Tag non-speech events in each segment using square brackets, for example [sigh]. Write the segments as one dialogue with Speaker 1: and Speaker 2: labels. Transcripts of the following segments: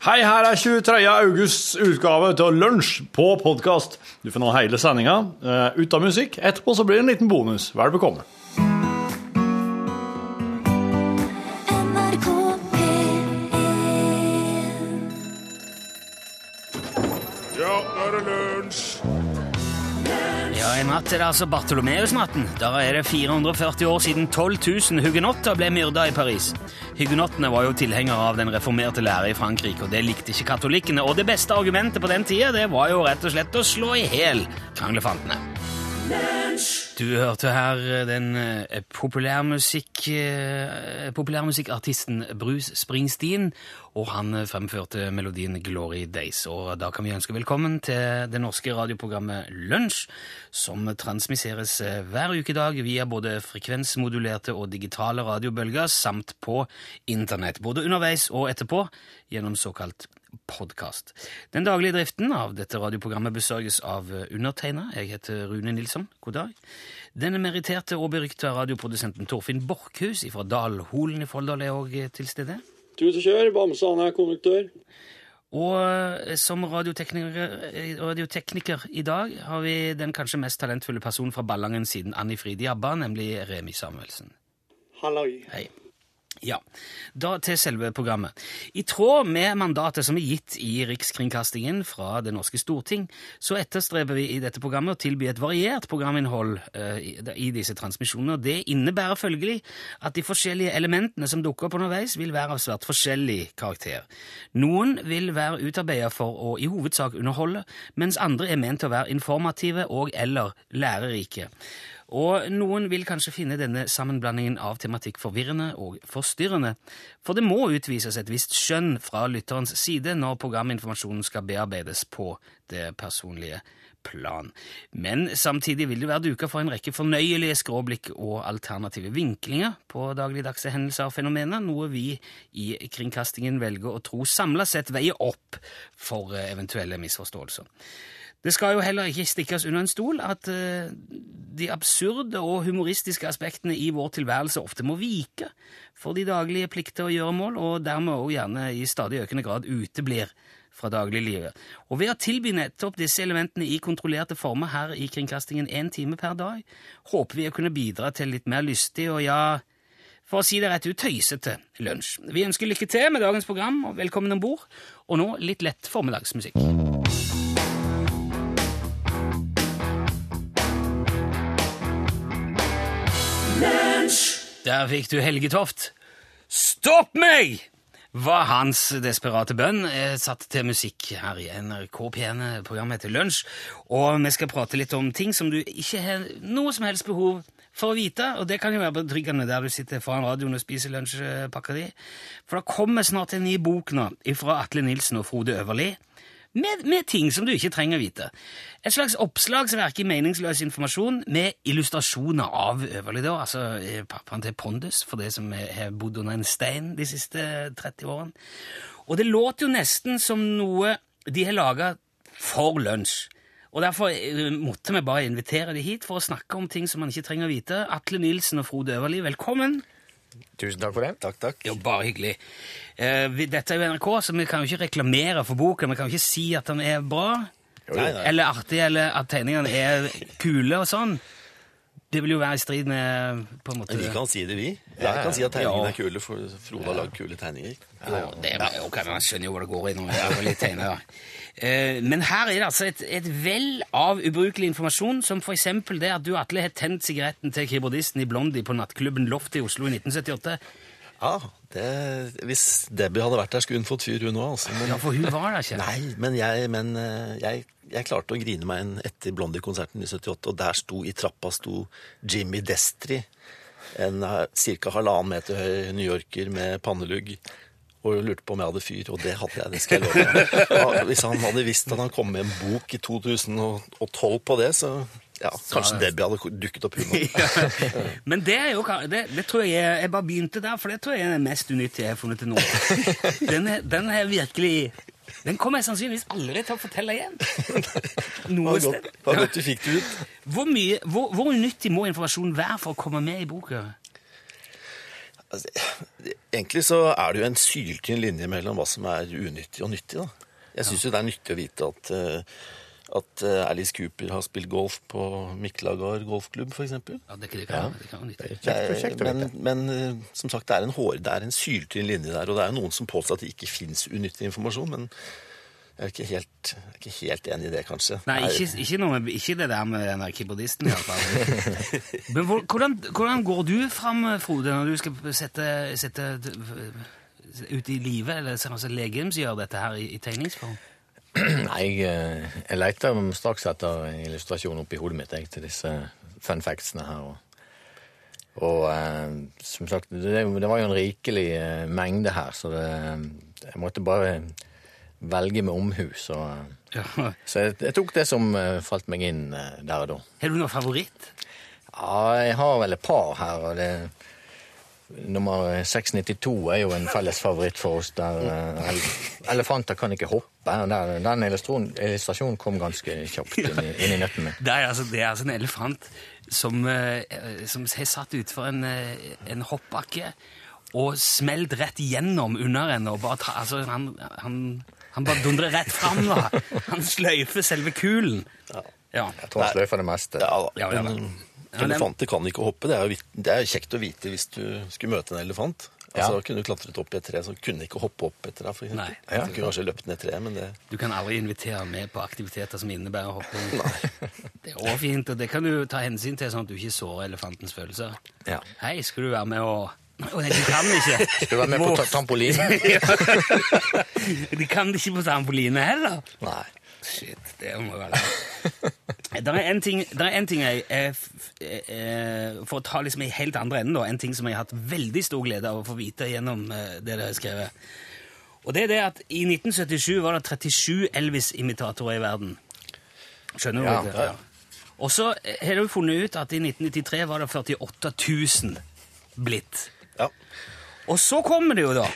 Speaker 1: Hei, her er 23. augusts utgave til Lunsj på podkast. Du får nå hele sendinga uh, av musikk. Etterpå så blir det en liten bonus. Vel bekomme.
Speaker 2: Natt er det altså Bartolomeus-natten. Da er det 440 år siden 12 000 hugenotter ble myrda i Paris. Hugenottene var jo tilhengere av den reformerte lære i Frankrike, og det likte ikke katolikkene. Og det beste argumentet på den tida det var jo rett og slett å slå i hjel kranglefantene. Du hørte her den eh, populærmusikk, eh, populærmusikkartisten Bruce Springsteen, og han eh, fremførte melodien Glory Days. Og da kan vi ønske velkommen til det norske radioprogrammet Lunsj, som transmisseres eh, hver ukedag via både frekvensmodulerte og digitale radiobølger, samt på internett, både underveis og etterpå, gjennom såkalt podkast. Den daglige driften av dette radioprogrammet besørges av eh, undertegna. Jeg heter Rune Nilsson. God dag. Den meritterte og berykta radioprodusenten Torfinn Borchhus fra Dalholen i Folldal er òg til stede.
Speaker 3: Tut og kjør, Bamse han er konduktør.
Speaker 2: Og eh, som radiotekniker, eh, radiotekniker i dag har vi den kanskje mest talentfulle personen fra Ballangen siden Anni Frid Jabba, nemlig Remi Samuelsen.
Speaker 3: Halloi.
Speaker 2: Hei. Ja, da til selve programmet. I tråd med mandatet som er gitt i Rikskringkastingen fra Det norske storting, så etterstreber vi i dette programmet å tilby et variert programinnhold eh, i, disse transmisjonene. Det innebærer følgelig at de forskjellige elementene som dukker opp underveis, vil være av svært forskjellig karakter. Noen vil være utarbeidet for å i hovedsak underholde, mens andre er ment til å være informative og eller lærerike. Og noen vil kanskje finne denne sammenblandingen av tematikk forvirrende og forstyrrende, for det må utvises et visst skjønn fra lytterens side når programinformasjonen skal bearbeides på det personlige plan. Men samtidig vil det være duka for en rekke fornøyelige skråblikk og alternative vinklinger på dagligdagse hendelser og fenomener, noe vi i kringkastingen velger å tro samla sett veier opp for eh, eventuelle misforståelser. Det skal jo heller ikke stikkes under en stol at uh, de absurde og humoristiske aspektene i vår tilværelse ofte må vike for de daglige plikter og gjøremål, og dermed også gjerne i stadig økende grad uteblir fra dagliglivet. Og ved å tilby nettopp disse elementene i kontrollerte former her i kringkastingen én time per dag, håper vi å kunne bidra til litt mer lystig og ja, for å si det rett ut, tøysete lunsj. Vi ønsker lykke til med dagens program, og velkommen om bord. Og nå litt lett formiddagsmusikk. Der fikk du Helge Toft. Stopp meg! var hans desperate bønn. Satt til musikk her i NRK P1, programmet heter Lunsj, og vi skal prate litt om ting som du ikke har noe som helst behov for å vite, og det kan jo være betryggende der du sitter foran radioen og spiser lunsjpakka di. For det kommer snart en ny bok nå fra Atle Nilsen og Frode Øverli. Med, med ting som du ikke trenger å vite. Et slags oppslagsverk i meningsløs informasjon med illustrasjoner av Øverli, altså eh, pappaen til Pondus, for det som har bodd under en stein de siste 30 årene. Og det låter jo nesten som noe de har laga for lunsj. Og Derfor eh, måtte vi bare invitere de hit for å snakke om ting som man ikke trenger å vite. Atle Nilsen og Frode Øverli, velkommen.
Speaker 4: Tusen takk for det. Takk, takk.
Speaker 2: Jo, bare hyggelig. Eh, vi- dette er jo NRK, så vi kan jo ikke reklamere for boka. Vi kan jo ikke si at den er bra,
Speaker 4: Nei, nei.
Speaker 2: eller artig, eller at tegningene er kule og sånn. Det vil jo være i strid med på en måte...
Speaker 5: Vi kan si det, vi. Jeg kan si at tegningene
Speaker 2: Ja.
Speaker 5: er kule, for Frode har lagd kule tegninger.
Speaker 2: Ja, det er, ok, man skjønner jo hva det går i når man er litt tegner. Eh, Men her er det altså et, et vell av ubrukelig informasjon, som eksempel det at du, Atle, har tent sigaretten til keyboardisten i Blondie på nattklubben Loft i Oslo i 1978.
Speaker 5: Ja, det, Hvis Debbie hadde vært der, skulle hun fått fyr, hun òg. Altså. Men,
Speaker 2: Ja, for hun var der ikke.
Speaker 5: nei, men, jeg, men eh, jeg, jeg klarte å grine meg inn etter Blondie-konserten i 78, og der sto i trappa sto Jimmy Destry en ca. halvannen meter høy newyorker med pannelugg. Og lurte på om jeg hadde fyr, og det hadde jeg. det skal jeg love deg. Ja, Hvis han hadde visst at han kom med en bok i 2012 på det, så ja, kanskje Debbie hadde dukket opp hun òg. [laughs]
Speaker 2: Men det er jo det, det tror jeg Jeg bare begynte der, for det tror jeg er det mest unyttige jeg har funnet til nå. [laughs] Den er, den er virkelig Den kommer jeg sannsynligvis aldri til å fortelle igjen. Noe sted.
Speaker 5: Hva godt du fikk det ut.
Speaker 2: Hvor, mye, hvor, hvor unyttig må informasjonen være for å komme med i boka?
Speaker 5: Altså, egentlig så er det jo en syltynn linje mellom hva som er unyttig og nyttig. da. Jeg syns jo det er nyttig å vite at, eh, at eh, Alice Cooper har spilt golf på Miklagard golfklubb, f.eks.
Speaker 2: Ja, det, kan det kan nyttig.
Speaker 5: Det er- Men, men eh, som sagt, det er en, hår, det er en syltynn linje der. Og det er jo noen som påstår at det ikke fins unyttig informasjon, men jeg er ikke helt, er ikke helt enig i det, kanskje.
Speaker 2: Nei, ikke, ikke, med, ikke det der med den der keyboardisten, i hvert fall. [laughs] Men hvor- hvordan, hvordan går du fram, Frode, når du skal sette, sette ut i livet, eller altså, legemsgjøre dette her i, i tegningsform?
Speaker 4: Nei, jeg, eh, jeg leter straks etter illustrasjon oppi hodet mitt jeg, til disse fun factsene her. Og, og eh, som sagt, det, det var jo en rikelig eh, mengde her, så det, jeg måtte bare velge med omhu. Så, [laughs]
Speaker 2: Ja.
Speaker 4: så jeg, jeg tok det som eh, falt meg inn eh, der og da.
Speaker 2: Har du noen favoritt?
Speaker 4: Ja, jeg har vel et par her, og det Nummer 692 er jo en felles favoritt for oss, der eh, ele- elefanter kan ikke hoppe. Der, den illustrasjonen kom ganske kjapt inn i, inn i nøtten min. [laughs]
Speaker 2: Det er altså, det er altså en elefant som, som er satt utfor en, en hoppbakke og smelt rett gjennom under henne. og bare ta, altså, han, han, han bare dundrer rett fram. da. Han sløyfer selve kulen. Ja.
Speaker 4: Jeg tror han sløyfer det meste.
Speaker 5: Ja.
Speaker 2: Ja, ja,
Speaker 5: men, elefanter kan ikke hoppe. Det er jo det er kjekt å vite hvis du skulle møte en elefant. Altså,
Speaker 4: Ja.
Speaker 5: Kunne du klatret opp i et tre, så kunne ikke hoppe opp etter deg. For.
Speaker 2: Nei.
Speaker 5: Ja. Du kunne kanskje løpt ned treet, men det
Speaker 2: Du kan aldri invitere med på aktiviteter som innebærer hopping. [laughs] Det er også fint, og det kan du ta hensyn til, sånn at du ikke sårer elefantens følelser.
Speaker 4: Ja.
Speaker 2: Hei, skal du være med og Nei, de kan ikke.
Speaker 4: Skal du være med på trampoline? [laughs]
Speaker 2: De kan ikke på trampoline heller.
Speaker 4: Nei.
Speaker 2: Shit, det må være Det er en ting, er en ting jeg f- eh, For å ta liksom i helt andre enden, da, en ting som jeg har hatt veldig stor glede av å få vite gjennom eh, det dere har skrevet. Og det er det at i 1977 var det 37 Elvis-imitatorer i verden. Skjønner du?
Speaker 4: Ja,
Speaker 2: det? Ja. Og så eh, har du funnet ut at i 1993 var det 48 000 blitt.
Speaker 5: Ja.
Speaker 2: Og så kommer det jo, da.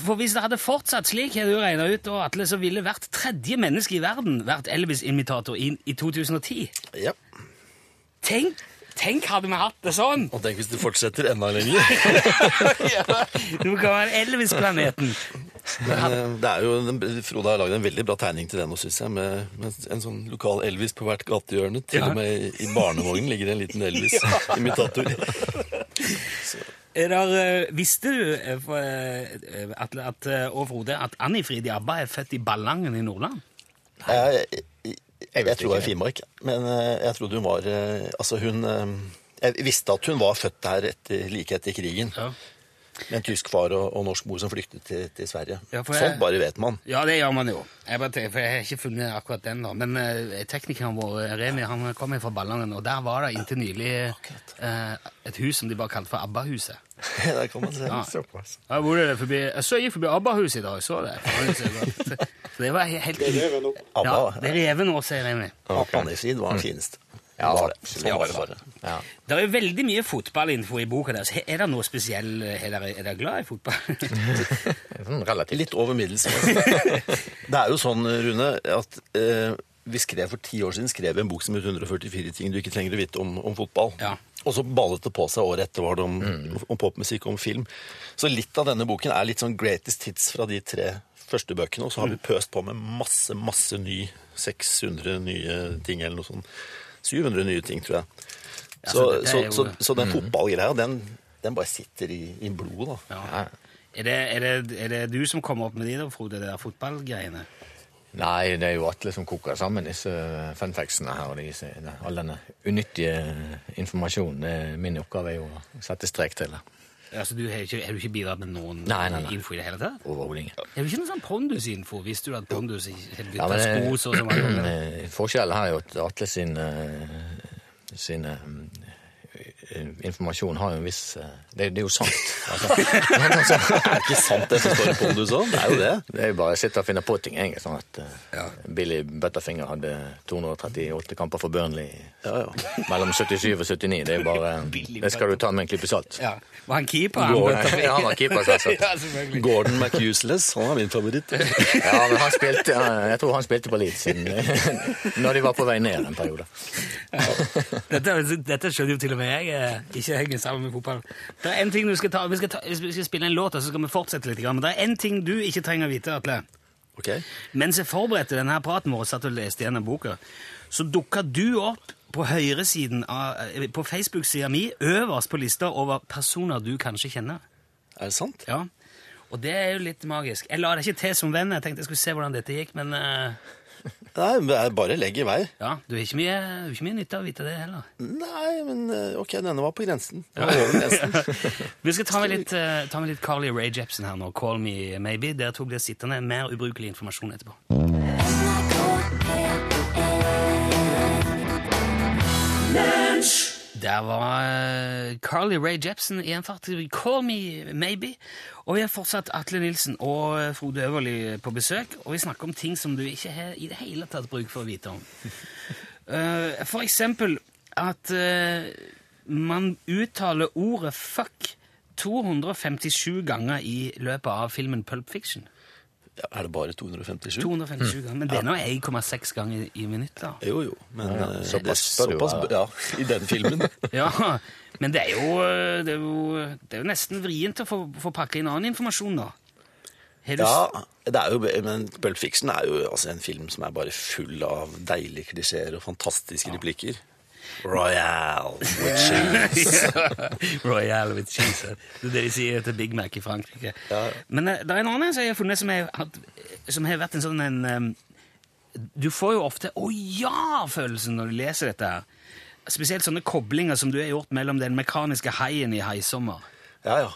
Speaker 2: For hvis det hadde fortsatt slik, hadde du regna ut, Atle, så ville hvert tredje menneske i verden vært Elvis-imitator i, i 2010.
Speaker 5: ja.
Speaker 2: Tenk, tenk hadde vi hatt det sånn!
Speaker 5: Og tenk hvis det fortsetter enda lenger.
Speaker 2: Du kan være Elvis-planeten.
Speaker 5: Men eh, det er jo, den- Frode har lagd en veldig bra tegning til det nå, syns jeg. Med, med en sånn lokal Elvis på hvert gatehjørne. Til
Speaker 2: Ja.
Speaker 5: og med i, i barnevognen ligger det en liten [laughs] Elvis-imitator. [laughs]
Speaker 2: Er der, eh, visste du, eh, for, eh, Atle, at, eh, og Frode, at Annifrid Jabba er født i Ballangen i Nordland?
Speaker 5: Jeg, jeg, jeg, jeg
Speaker 4: jeg
Speaker 5: tror det var i Finnmark, men eh, jeg trodde hun var eh, Altså, hun eh, Jeg visste at hun var født der etter, like etter krigen.
Speaker 2: Ja.
Speaker 5: Med en tysk far og, og norsk mor som flyktet til, til Sverige.
Speaker 2: Ja, for jeg-
Speaker 5: Sånt bare vet man.
Speaker 2: Ja, det gjør man jo. Jeg, bare tenker, for jeg har ikke funnet akkurat den, da. Men eh, teknikeren vår, Remi, han kom fra Ballangen, og der var det inntil nylig eh, et hus som de bare kalte for Abba-huset. [laughs]
Speaker 5: Der kan man se.
Speaker 2: Ja.
Speaker 4: Såpass.
Speaker 2: Jeg, bodde der forbi, jeg så jeg gikk forbi Abba-huset i dag, så det. Så det var helt
Speaker 3: Det er revet nå.
Speaker 2: Ja, det er revet nå, sier Remi.
Speaker 5: Annefrid var den
Speaker 4: Ja,
Speaker 5: var det. var det bare.
Speaker 4: Ja.
Speaker 2: Det er veldig mye fotballinfo i boka deres. Er det noe spesiell Er dere, er glad i fotball? [laughs]
Speaker 4: Sånn relativt.
Speaker 5: Litt over middels. [laughs] Det er jo sånn, Rune, at eh, vi skrev for ti år siden skrev en bok som het 144 ting du ikke trenger å vite om, om fotball.
Speaker 2: Ja.
Speaker 5: Og så ballet det på seg året etter var det om, om popmusikk og om film. Så litt av denne boken er litt sånn greatest hits fra de tre første bøkene, og så har vi pøst på med masse, masse ny 600 nye ting eller noe sånt. 700 nye ting, tror jeg.
Speaker 2: Ja,
Speaker 5: Så,
Speaker 2: så jo-
Speaker 5: så, så den fotballgreia, den, den bare sitter i, i blodet, da.
Speaker 2: Ja. Er, det, er, det, er det du som kommer opp med de, da, Frode, de der fotballgreiene?
Speaker 4: Nei, det er jo Atle som koker sammen disse funfactsene her. og disse, all denne unyttige informasjonen. Min oppgave er jo å sette strek til det.
Speaker 2: Altså, du har ikke, har du ikke bidratt med noen
Speaker 4: Nei, nei, nei.
Speaker 2: info i det hele tatt?
Speaker 4: Overhodet ingen.
Speaker 2: Har du ikke noen sånn Pondus-info? Visste du at pondus
Speaker 4: Ja,
Speaker 2: bytta
Speaker 4: men
Speaker 2: sko så så?
Speaker 4: Eh, [clears throat] Forskjellen her er jo at Atle sin, eh, sin eh, informasjon har jo en viss eh, Det, det er jo sant. [laughs] Altså, men altså,
Speaker 5: Er ikke sant det som står i pondus òg? Det er jo det.
Speaker 4: det er jo bare å sitte og finne på ting, egentlig. Sånn at eh,
Speaker 2: Ja.
Speaker 4: Billy Butterfinger hadde 238 kamper for Burnley
Speaker 5: Ja, ja.
Speaker 4: mellom 77 og 79. Det er jo bare [laughs] Det skal du ta med en klype salt.
Speaker 2: Ja. Var han keeper? Han, [laughs]
Speaker 4: Ja, han var keeper, selvsagt.
Speaker 2: ja.
Speaker 5: Gordon McUseless, han er min favoritt.
Speaker 4: Ja, men han spilte, jeg tror han spilte på Leeds siden- når de var på vei ned en periode.
Speaker 2: Dette, dette skjønner jo til og med jeg. Ikke henger sammen med fotball. Det er en ting du skal ta, vi skal, ta, vi skal spille en låt, og så skal vi fortsette litt. Men det er en ting du ikke trenger å vite, Atle.
Speaker 5: Ok?
Speaker 2: Mens jeg forberedte denne praten vår satt og leste gjennom boka, så dukka du opp på høyresiden av, eh, på Facebook-sida mi, øverst på lista over personer du kanskje kjenner.
Speaker 5: Er det sant?
Speaker 2: Ja, Og det er jo litt magisk. Jeg la det ikke til som venn, jeg tenkte jeg skulle se hvordan dette gikk, men eh, [laughs]
Speaker 5: Nei, bare legg i vei.
Speaker 2: ja, du har ikke mye, ikke mye nytte av å vite det heller.
Speaker 5: Nei, men eh, ok, denne var på grensen. [laughs] Var grensen.
Speaker 2: Vi skal ta med litt, eh, ta med litt Carly Ray Jepsen her nå. Call me maybe. Der tok det sittende mer ubrukelig informasjon etterpå. Der var eh, Carly Rae Jepsen i en fart. Call me maybe. Og vi har fortsatt Atle Nilsen og eh, Frode Øverli på besøk, og vi snakker om ting som du ikke har i det hele tatt bruk for å vite om. Uh, [laughs] for eksempel at uh, man uttaler ordet fuck 257 ganger i løpet av filmen Pulp Fiction.
Speaker 5: Ja, er det bare 257?
Speaker 2: 257 ganger, Men det er nå 1,6 ganger i minutt, da.
Speaker 5: Jo, jo. Men
Speaker 4: Ja,
Speaker 5: ja.
Speaker 4: såpass
Speaker 5: det er
Speaker 4: jo
Speaker 5: såpass
Speaker 4: være.
Speaker 5: Ja, i den filmen. [laughs]
Speaker 2: Ja, men det er jo, det er jo, det er jo nesten vrient å få, få pakke inn annen informasjon, da. Du
Speaker 5: Ja, det er jo, men Pulp Fiction er jo altså en film som er bare full av deilige klisjeer og fantastiske replikker. Royal with cheese. [laughs]
Speaker 2: Royal with cheese. Det er det de sier til Big Mac i Frankrike.
Speaker 5: Ja.
Speaker 2: Men eh, det er en annen som jeg har funnet som, jeg, har- som har vært en sånn en Du får jo ofte 'å ja'-følelsen når du leser dette her. Spesielt sånne koblinger som du har gjort mellom den mekaniske haien i 'Haisommer'.
Speaker 5: Ja, ja.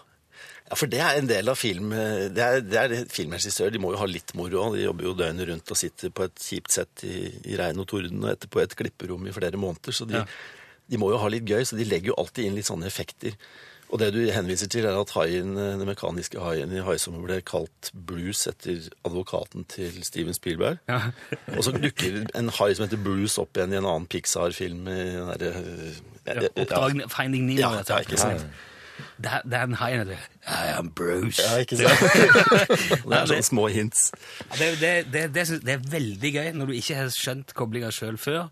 Speaker 5: Ja, For det er en del av film Det er, det er det filmregissører. De må jo ha litt moro. De jobber jo døgnet rundt og sitter på et kjipt sett i, i regn og torden og etterpå et klipperom i flere måneder. Så de,
Speaker 2: Ja.
Speaker 5: de må jo ha litt gøy, så de legger jo alltid inn litt sånne effekter. Og det du henviser til, er at haien, den mekaniske haien i Haisommer ble kalt Bruce etter advokaten til Steven Spielberg.
Speaker 2: Ja.
Speaker 5: Og så dukker en hai som heter Bruce opp igjen i en annen Pixar-film. derre-
Speaker 2: Ja, Finding Nemo.
Speaker 5: Ja,
Speaker 2: dette.
Speaker 5: ja, ikke sant.
Speaker 2: Det er- det er en haien heter I am Bruce.
Speaker 5: Ja, ikke [laughs] sant? det er sånne små hints.
Speaker 2: Det, det, det, det, er veldig gøy når du ikke har skjønt koblinga sjøl før,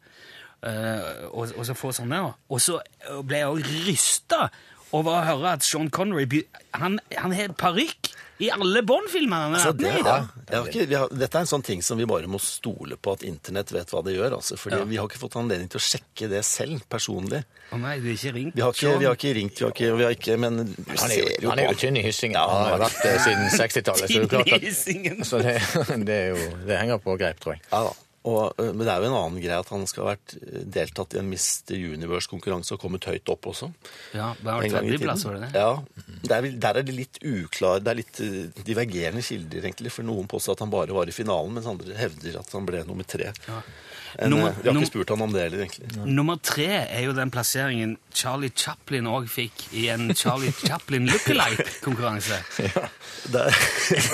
Speaker 2: eh, og, og så få sånne. Og så ble jeg òg rysta over å høre at Sean Connery han, han har parykk i alle Bond-filmene.
Speaker 5: Så det, ja, jeg har ikke, har, dette er en sånn ting som vi bare må stole på at internett vet hva det gjør. Altså, fordi
Speaker 2: Ja.
Speaker 5: Vi har ikke fått anledning til å sjekke det selv, personlig.
Speaker 2: Å nei, du har ikke ringt
Speaker 5: Vi har ikke, vi har ikke ringt, vi har ikke, vi har ikke men vi
Speaker 4: Han er jo,
Speaker 5: ser jo
Speaker 4: han er jo tynn i hyssingen.
Speaker 5: Ja,
Speaker 4: han har vært det siden 60-tallet. Så det er klart at så det, [laughs] det, er jo, det henger på greip, tror jeg.
Speaker 5: Ja da. Og, øh, men det er jo en annen greie at han skal ha vært øh, deltatt i en Mr. Universe-konkurranse og kommet høyt opp også.
Speaker 2: Ja, det
Speaker 5: har vært i
Speaker 2: tredjeplass,
Speaker 5: tiden.
Speaker 2: var det det?
Speaker 5: Ja, det er, Der er det litt uklar, det er litt øh, divergerende kilder, egentlig. For noen påstår at han bare var i finalen, mens andre hevder at han ble nummer tre. En,
Speaker 2: Nummer-
Speaker 5: øh, vi har ikke spurt han om det heller, egentlig.
Speaker 2: Nummer tre er jo den plasseringen Charlie Chaplin òg fikk i en Charlie [laughs] Chaplin lookalike-konkurranse.
Speaker 5: Det er,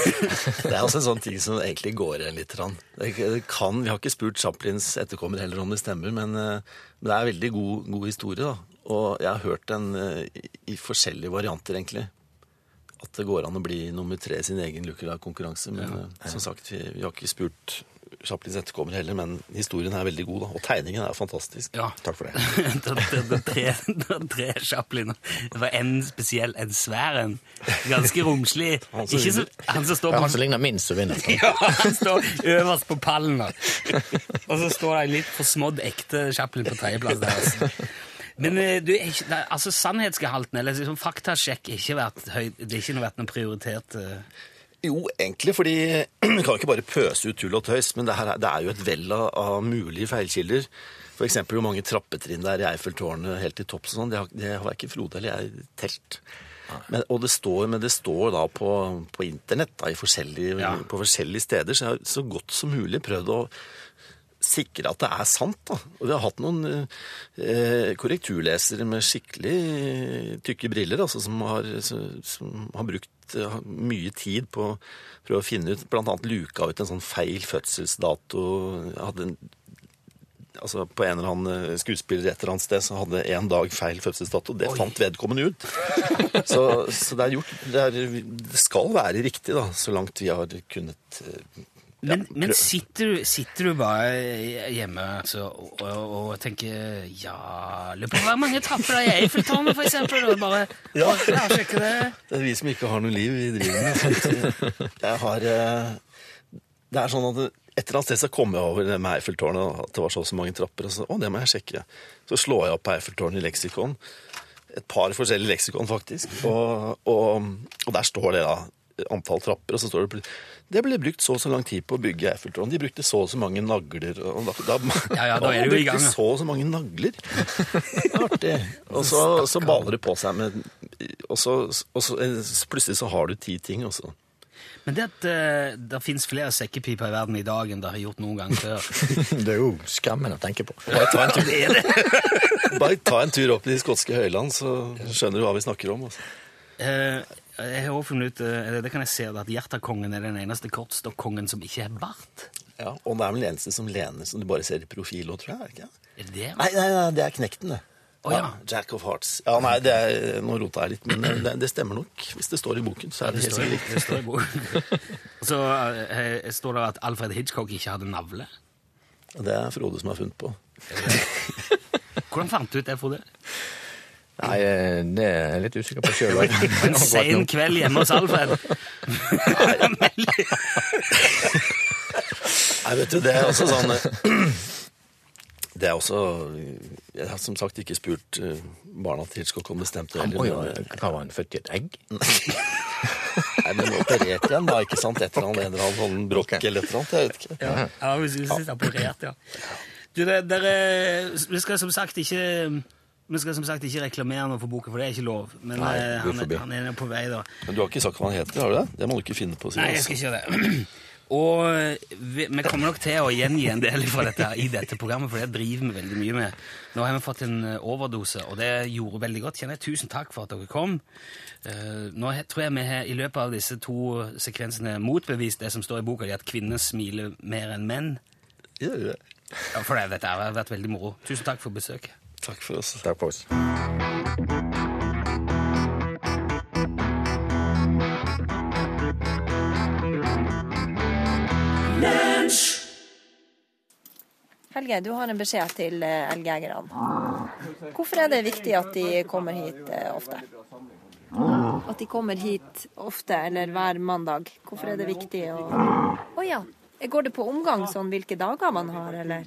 Speaker 5: [laughs] det er også en sånn ting som egentlig går igjen litt. Det kan, vi har ikke spurt Chaplins etterkommer heller om det stemmer, men, eh, men det er veldig god, god historie. da. Og jeg har hørt den eh, i, i forskjellige varianter, egentlig. At det går an å bli nummer tre i sin egen lookalike-konkurranse. Men ja. som sagt, vi, vi har ikke spurt Chaplins etterkommer heller, men historien er veldig god. da. Og tegningen er fantastisk.
Speaker 2: Ja.
Speaker 5: Takk for det. [laughs]
Speaker 2: det, det, det, tre, det tre Chapliner. Det var en spesiell, en svær en. Ganske romslig. [laughs]
Speaker 5: Han som
Speaker 2: Ikke så, han som står
Speaker 4: han som ligner minst, som vinner. [laughs]
Speaker 2: ja, han står øverst på pallen. da. Og så står det en litt forsmådd ekte Chaplin på tredjeplass der. Altså. Men eh, du, ikke, altså sannhetsgehalten, eller liksom faktasjekk, ikke vært høy, det har ikke vært noe prioritert eh,
Speaker 5: Jo, egentlig, fordi [clears throat] vi kan ikke bare pøse ut tull og tøys, men det, her, er- det er jo et vell av, mulige feilkilder. For eksempel hvor mange trappetrinn det er i Eiffeltårnet helt til topps sånn. Det har, det har ikke Frode eller jeg telt. Men, og det står, men det står da på, på internett da, i forskjellige,
Speaker 2: Ja.
Speaker 5: på forskjellige steder, så jeg har så godt som mulig prøvd å sikre at det er sant. da. Og vi har hatt noen eh, korrekturlesere med skikkelig tykke briller, altså som har, som har brukt eh, mye tid på å prøve å finne ut, blant annet luka ut en sånn feil fødselsdato. Hadde en Altså På en eller annen eh, skuespiller et eller annet sted så hadde én dag feil fødselsdato. Det fant vedkommende ut. Så, så det er gjort det, er, det skal være riktig, da, så langt vi har kunnet
Speaker 2: Men, men sitter, du, sitter du bare hjemme altså, og, og, og tenker Ja, lurer på hvor mange trapper det er i Eiffeltårnet, for eksempel? Og bare
Speaker 5: Ja.
Speaker 2: ja, sjekke det.
Speaker 5: Det er vi som ikke har noe liv, vi driver med. Jeg har eh, Det er sånn at et eller annet sted så kom jeg over det med Eiffeltårnet, at det var så så mange trapper. Og så, å, det må jeg sjekke. Så slår jeg opp Eiffeltårnet i leksikon. Et par forskjellige leksikon, faktisk. Og, og, og der står det da antall trapper, og så står det det ble brukt så og så lang tid på å bygge Eiffeltårnet. De brukte så og så mange nagler. Og da, da,
Speaker 2: Ja, ja, da [laughs] er du i gang,
Speaker 5: brukte så og så mange nagler. [laughs] Artig. Og så, så baler det på seg med Og så, og så eh, plutselig så har du ti ting, og så
Speaker 2: Men det at uh, det fins flere sekkepiper i verden i dag enn det har gjort noen gang før [laughs]
Speaker 4: Det er jo skremmende å tenke på.
Speaker 5: Bare ta en tur, Bare ta en tur opp i de skotske høyland, så skjønner du hva vi snakker om. Altså.
Speaker 2: Eh, Jeg har også funnet ut, eh, det kan jeg se, at Hjertakongen er den eneste kortstokkongen som ikke er bart.
Speaker 5: Ja, og det er vel den eneste som lener, som du bare ser i profil òg, tror jeg. ikke?
Speaker 2: Er det?
Speaker 5: Nei, nei, nei, det er Knekten, det.
Speaker 2: Å, ja.
Speaker 5: Jack of Hearts. Ja, nei, det er, Nå rota jeg litt, men det, det stemmer nok. Hvis det står i boken, så er det
Speaker 2: Det
Speaker 5: helt sikkert
Speaker 2: det står i boken. [laughs] Så jeg, står det at Alfred Hitchcock ikke hadde navle.
Speaker 5: Det er Frode som har funnet på.
Speaker 2: Hvordan fant du ut det, Frode?
Speaker 4: Nei, eh, det er jeg litt usikker på sjøl. [laughs]
Speaker 2: En sen kveld hjemme hos Alfred. [laughs]
Speaker 5: Nei, vet du, det er også sånn [clears throat] Det er også Jeg har som sagt ikke spurt eh, barna til Hitchcock om bestemte
Speaker 4: Han må jo. Hva var han født i et egg? [laughs]
Speaker 5: Nei, men operert igjen, da, ikke sant? Et eller annet, en sånn brokk eller et eller annet. Jeg vet ikke.
Speaker 2: Ja, ja hvis du synes det er operert, ja. Du, det, er... vi skal som sagt ikke vi skal som sagt ikke reklamere noe for boka, for det er ikke lov. Men
Speaker 4: Nei,
Speaker 2: eh, han, er- han er på vei, da.
Speaker 5: Men du har ikke sagt hva han heter, har du det? Det må du ikke finne på å si.
Speaker 2: Nei, jeg skal ikke gjøre det. [clears throat] Og vi, vi kommer nok til å gjengi en del fra dette i dette programmet, for det driver vi veldig mye med. Nå har vi fått en eh, overdose, og det gjorde veldig godt. Kjenner jeg Tusen takk for at dere kom. Eh, nå tror jeg vi har i løpet av disse to sekvensene motbevist det som står i boka, di, at kvinner smiler mer enn menn.
Speaker 5: Ja,
Speaker 2: for det, dette har vært veldig moro. Tusen takk for besøket.
Speaker 5: Takk for oss.
Speaker 4: Takk for oss.
Speaker 6: Helge, du har en beskjed til eh, elgjegerne. Hvorfor er det viktig at de kommer hit eh, ofte? At de kommer hit ofte, eller hver mandag. Hvorfor er det viktig å Å ja. Går det på omgang sånn hvilke dager man har, eller?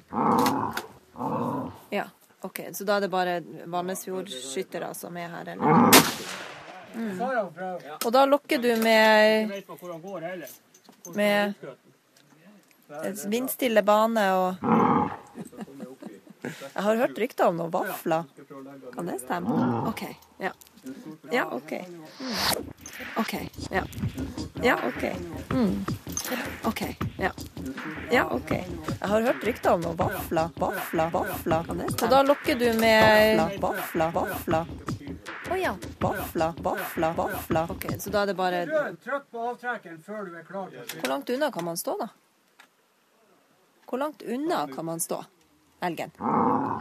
Speaker 6: Ja, OK. Så da er det bare Valnesfjordskyttere som er her, eller? Mm. Og da lokker du med med vindstille bane og Jeg har hørt rykter om noen vafler. Kan det stemme? OK. Ja. Ja, OK. Mm. OK. Ja. Ja, OK. Mm. OK. Ja. Ja, OK. Jeg har hørt rykter om noen vafler. Vafler, vafler. Så? Og da lokker du med vafler, vafler. Å ja. Vafler, vafler, vafler. OK, så da er det bare
Speaker 7: Trykk på avtrekkeren før du er klar.
Speaker 6: Hvor langt unna kan man stå, da? Hvor langt unna kan man stå? Elgen.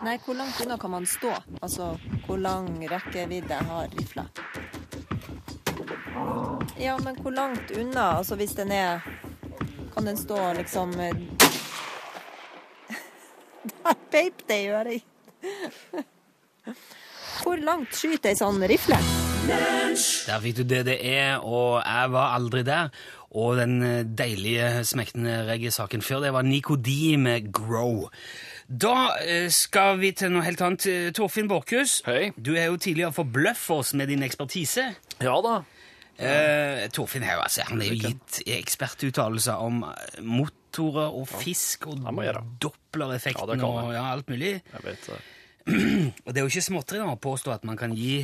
Speaker 6: Nei, hvor langt unna kan man stå? Altså, hvor lang rekkevidde har rifla? Ja, men hvor langt unna? Altså, hvis den er Kan den stå liksom eh, [laughs] Der peip det i øret! Hvor langt skyter ei sånn rifle?
Speaker 2: Der fikk du DDE, og jeg var aldri der. Og den eh, deilige, smektende reggae-saken før det var Nico D med Grow. Da eh, skal vi til noe helt annet. Torfinn Borchhus, du er jo tidligere forbløffet oss med din ekspertise.
Speaker 1: Ja da.
Speaker 2: Eh, Torfinn jo, altså, han er jo gitt ekspertuttalelser om eh, motorer og fisk og Doppler-effekten
Speaker 1: Ja,
Speaker 2: og ja, alt mulig.
Speaker 1: Jeg vet det. [clears throat]
Speaker 2: Og det er jo ikke småtteri å påstå at man kan gi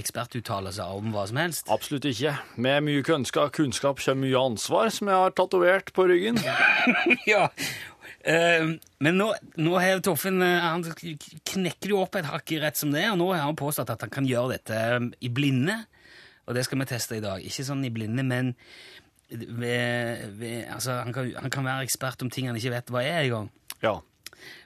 Speaker 2: ekspertuttalelser om hva som helst.
Speaker 1: Absolutt ikke. Med mye kunnskap, kunnskap kommer mye ansvar, som jeg har tatovert på ryggen. [laughs]
Speaker 2: ja. Eh, men nå, nå har Torfinn eh, han knekker jo opp et hakk i rett som det er, og nå har han påstått at han kan gjøre dette i blinde. Og det skal vi teste i dag. Ikke sånn i blinde, men ved, ved, altså, han, kan, han kan være ekspert om ting han ikke vet hva er engang.
Speaker 1: Ja.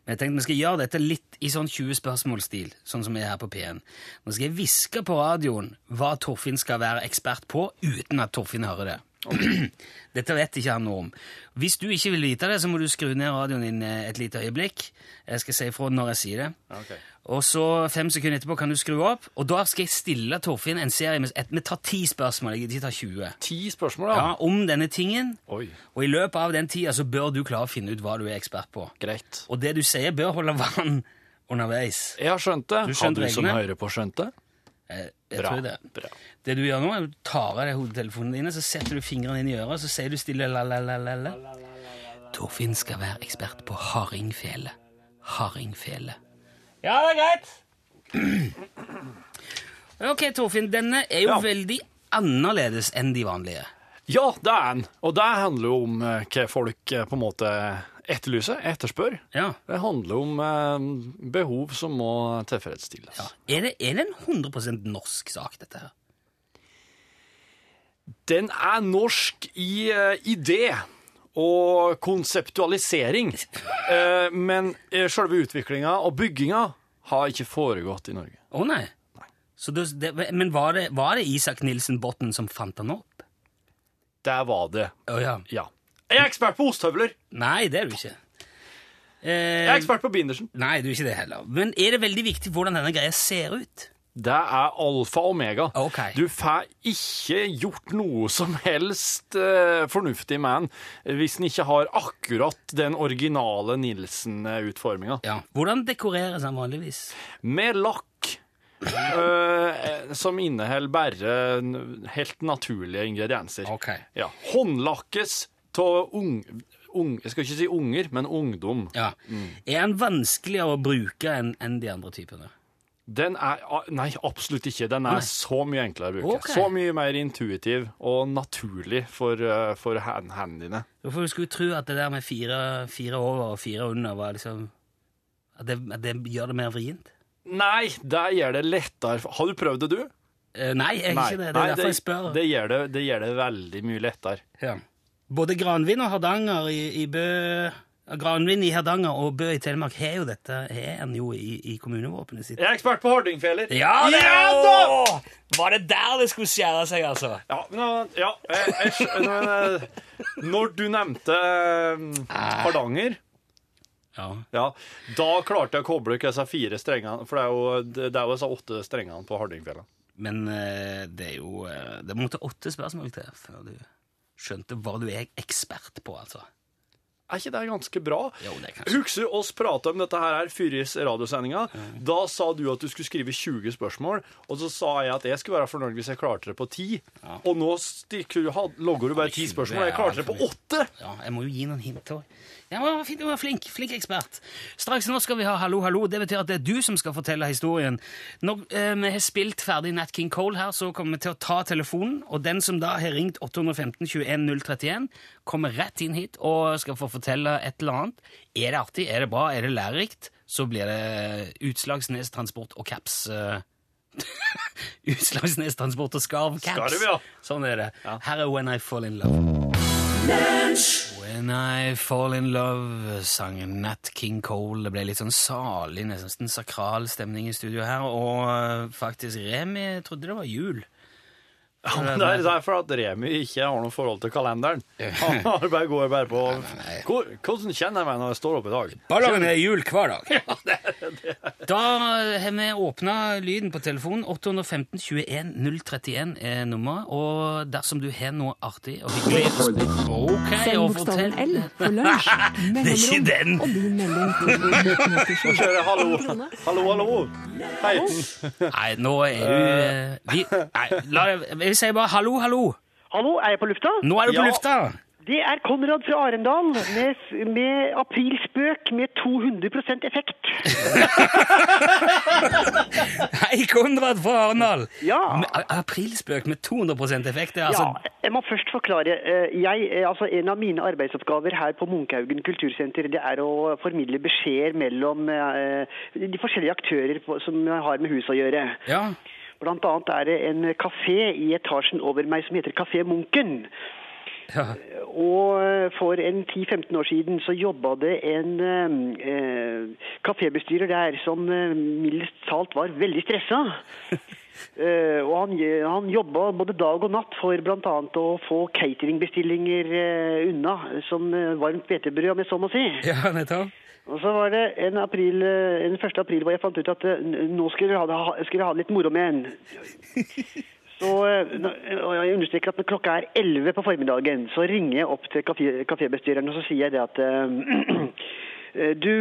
Speaker 2: Men jeg tenkte vi skal gjøre dette litt i sånn 20 spørsmål-stil, sånn som vi er her på P1. Nå skal jeg hviske på radioen hva Torfinn skal være ekspert på, uten at Torfinn hører det. [clears throat] Dette vet ikke han noe om. Hvis du ikke vil vite det, så må du skru ned radioen din eh, et lite øyeblikk. Jeg skal si ifra når jeg sier det. Og så fem sekunder etterpå kan du skru opp, og da skal jeg stille Torfinn en serie med Vi tar ti spørsmål, jeg ikke tar 20.
Speaker 1: Ti spørsmål,
Speaker 2: Ja,
Speaker 1: ja.
Speaker 2: om denne tingen,
Speaker 1: Oi,
Speaker 2: og i løpet av den tida så bør du klare å finne ut hva du er ekspert på.
Speaker 1: greit.
Speaker 2: Og det du sier, bør holde vann underveis.
Speaker 1: Jeg har skjønt det.
Speaker 2: Du
Speaker 1: har du som
Speaker 2: reglene?
Speaker 1: hører på skjønt det?
Speaker 2: Jeg, jeg
Speaker 1: Bra,
Speaker 2: tror det.
Speaker 1: bra.
Speaker 2: Det du gjør nå, er at du tar av deg hodetelefonene dine, så setter du fingrene inn i øret, så sier du stille la-la-la-la. Torfinn skal være ekspert på hardingfele. Hardingfele. Ja, det er greit. Ok, Torfinn, denne er jo
Speaker 1: Ja.
Speaker 2: veldig annerledes enn de vanlige.
Speaker 1: Ja, det er den. Og det handler jo om eh, hva folk eh, på en måte etterlyser, etterspør.
Speaker 2: Ja.
Speaker 1: Det handler om eh, behov som må tilfredsstilles.
Speaker 2: ja. Er, det, er det en 100% norsk sak, dette her?
Speaker 1: Den er norsk i uh, idé og konseptualisering, Uh, [laughs] men uh, selve utviklinga og bygginga har ikke foregått i Norge.
Speaker 2: Å nei. Så det, det, men var det, var det Isak Nilsen Botten som fant den opp?
Speaker 1: Der var det,
Speaker 2: Oh, ja.
Speaker 1: ja. Jeg er ekspert på osthøvler.
Speaker 2: Nei, det er du ikke. Eh,
Speaker 1: Jeg er ekspert på bindersen.
Speaker 2: Nei, du er ikke det heller. Men er det veldig viktig hvordan denne greia ser ut?
Speaker 1: Det er alfa og omega.
Speaker 2: Okay.
Speaker 1: Du får ikke gjort noe som helst uh, fornuftig med den hvis den ikke har akkurat den originale Nilsen-utforminga.
Speaker 2: Ja. Hvordan dekoreres den vanligvis?
Speaker 1: Med lakk Uh, som inneholder bare helt naturlige ingredienser.
Speaker 2: Ok.
Speaker 1: Ja. Håndlakkes av ung, ung... Jeg skal ikke si unger, men ungdom.
Speaker 2: Ja. Er den vanskeligere å bruke enn en de andre typene?
Speaker 1: Den er ah, Nei, absolutt ikke. Den er
Speaker 2: Nei.
Speaker 1: så mye enklere å bruke.
Speaker 2: Okay.
Speaker 1: Så mye mer intuitiv og naturlig for, eh, for hendene dine.
Speaker 2: Hvorfor skulle du tro at det der med fire, fire over og fire under var liksom At det, at det gjør det mer vrient?
Speaker 1: Nei, det gjør det lettere. Har du prøvd det, du?
Speaker 2: Eh, nei, jeg er ikke det. Det er
Speaker 1: Nei,
Speaker 2: derfor jeg spør.
Speaker 1: Det gjør det, det gjør det veldig mye lettere.
Speaker 2: Ja. Både Granvin og Hardanger i, i Bø Granvin i Hardanger og Bø i Telemark har jo dette har en jo i, i kommunevåpenet sitt.
Speaker 1: Jeg er ekspert på hardingfeller.
Speaker 2: Ja, det
Speaker 1: ja
Speaker 2: da! Var det der det skulle skjære seg, altså?
Speaker 1: Ja, men, ja jeg, jeg, eh, Når du nevnte eh, Hardanger
Speaker 2: Ja.
Speaker 1: ja, Da klarte jeg å koble ikke disse fire strengene, for det er jo, det det er jo disse åtte strengene på Hardingfjella.
Speaker 2: Men eh, det er jo eh, Det måtte åtte spørsmål til før du skjønte hva du er ekspert på, altså.
Speaker 1: Er ikke det ganske bra?
Speaker 2: Jo, det kanskje.
Speaker 1: Husker du oss prata om dette her før radiosendinga? Da sa du at du skulle skrive 20 spørsmål, og så sa jeg at jeg skulle være fornøyd hvis jeg klarte det på 10. Og nå logger du bare 10 spørsmål, og jeg klarte det på 8!
Speaker 2: Ja, jeg må jo gi noen hint òg. Ja, det var fint, du var flink. Flink ekspert. Straks nå skal vi ha Hallo, hallo. Det betyr at det er du som skal fortelle historien. Når eh, vi har spilt ferdig Nat King Cole her, så kommer vi til å ta telefonen, og den som da har ringt 815 21 031, kommer rett inn hit og skal få fortelle et eller annet. Er det artig, er det bra, er det lærerikt, så blir det Utslagsnes Transport og Caps. eh, [laughs] Utslagsnes Transport og Skarv Caps.
Speaker 1: Skarv, ja.
Speaker 2: Sånn er det. Her er When I Fall In Love. I Fall In Love, sangen Nat King Cole. Det ble litt sånn salig, nesten sakral stemning i studio her. Og øh, faktisk, Remi trodde det var jul.
Speaker 1: Ja, men det er derfor at Remi ikke har noe forhold til kalenderen. [laughs] Han har bare går bare på Hvor- Hvordan kjenner jeg meg når jeg står opp i dag?
Speaker 2: Ballangen er jul hver dag. [laughs] Da har vi åpna lyden på telefonen. 815 21 031 er nummeret. Og dersom du har noe artig og hyggelig Ok,
Speaker 8: Send
Speaker 2: og
Speaker 8: bokstaven
Speaker 2: fortell
Speaker 8: L for [laughs] lunsj,
Speaker 2: Det er ikke den!
Speaker 1: Nå kjører jeg hallo, hallo, hallo. Hei.
Speaker 2: Nei, nå er du eh, vi, Nei, la det Jeg sier bare hallo, hallo.
Speaker 9: Hallo, er jeg på lufta?
Speaker 2: Nå er du på
Speaker 1: Ja.
Speaker 2: lufta.
Speaker 9: Det er Konrad fra Arendal med, med aprilspøk med 200% effekt. [laughs]
Speaker 2: Hei, Konrad fra Arendal.
Speaker 9: Ja.
Speaker 2: Med a- Aprilspøk med 200% effekt. Det er altså
Speaker 9: Ja, jeg må først forklare. Eh, Jeg, eh, altså En av mine arbeidsoppgaver her på Munkhaugen kultursenter det er å formidle beskjeder mellom eh, de forskjellige aktører på, som har med huset å gjøre.
Speaker 2: Ja.
Speaker 9: Annet er det en kafé i etasjen over meg som heter Kafé Munken.
Speaker 2: ja.
Speaker 9: Og eh, for en 10-15 år siden så jobba det en eh, kafébestyrer der som eh, mildest talt var veldig stressa. [laughs] Eh, og han, han jobba både dag og natt for bl.a. å få cateringbestillinger eh, unna, som eh, varmt hvetebrød, om jeg så må si.
Speaker 2: Ja, nettopp.
Speaker 9: Og så var det en, april, en 1. april hvor jeg fant ut at nå skulle jeg ha, skulle jeg ha litt moro med en. [laughs] Så, og jeg understreker at når klokka er 11 på formiddagen, så ringer jeg opp til kafé, kafébestyreren og så sier jeg det at [clears throat] du,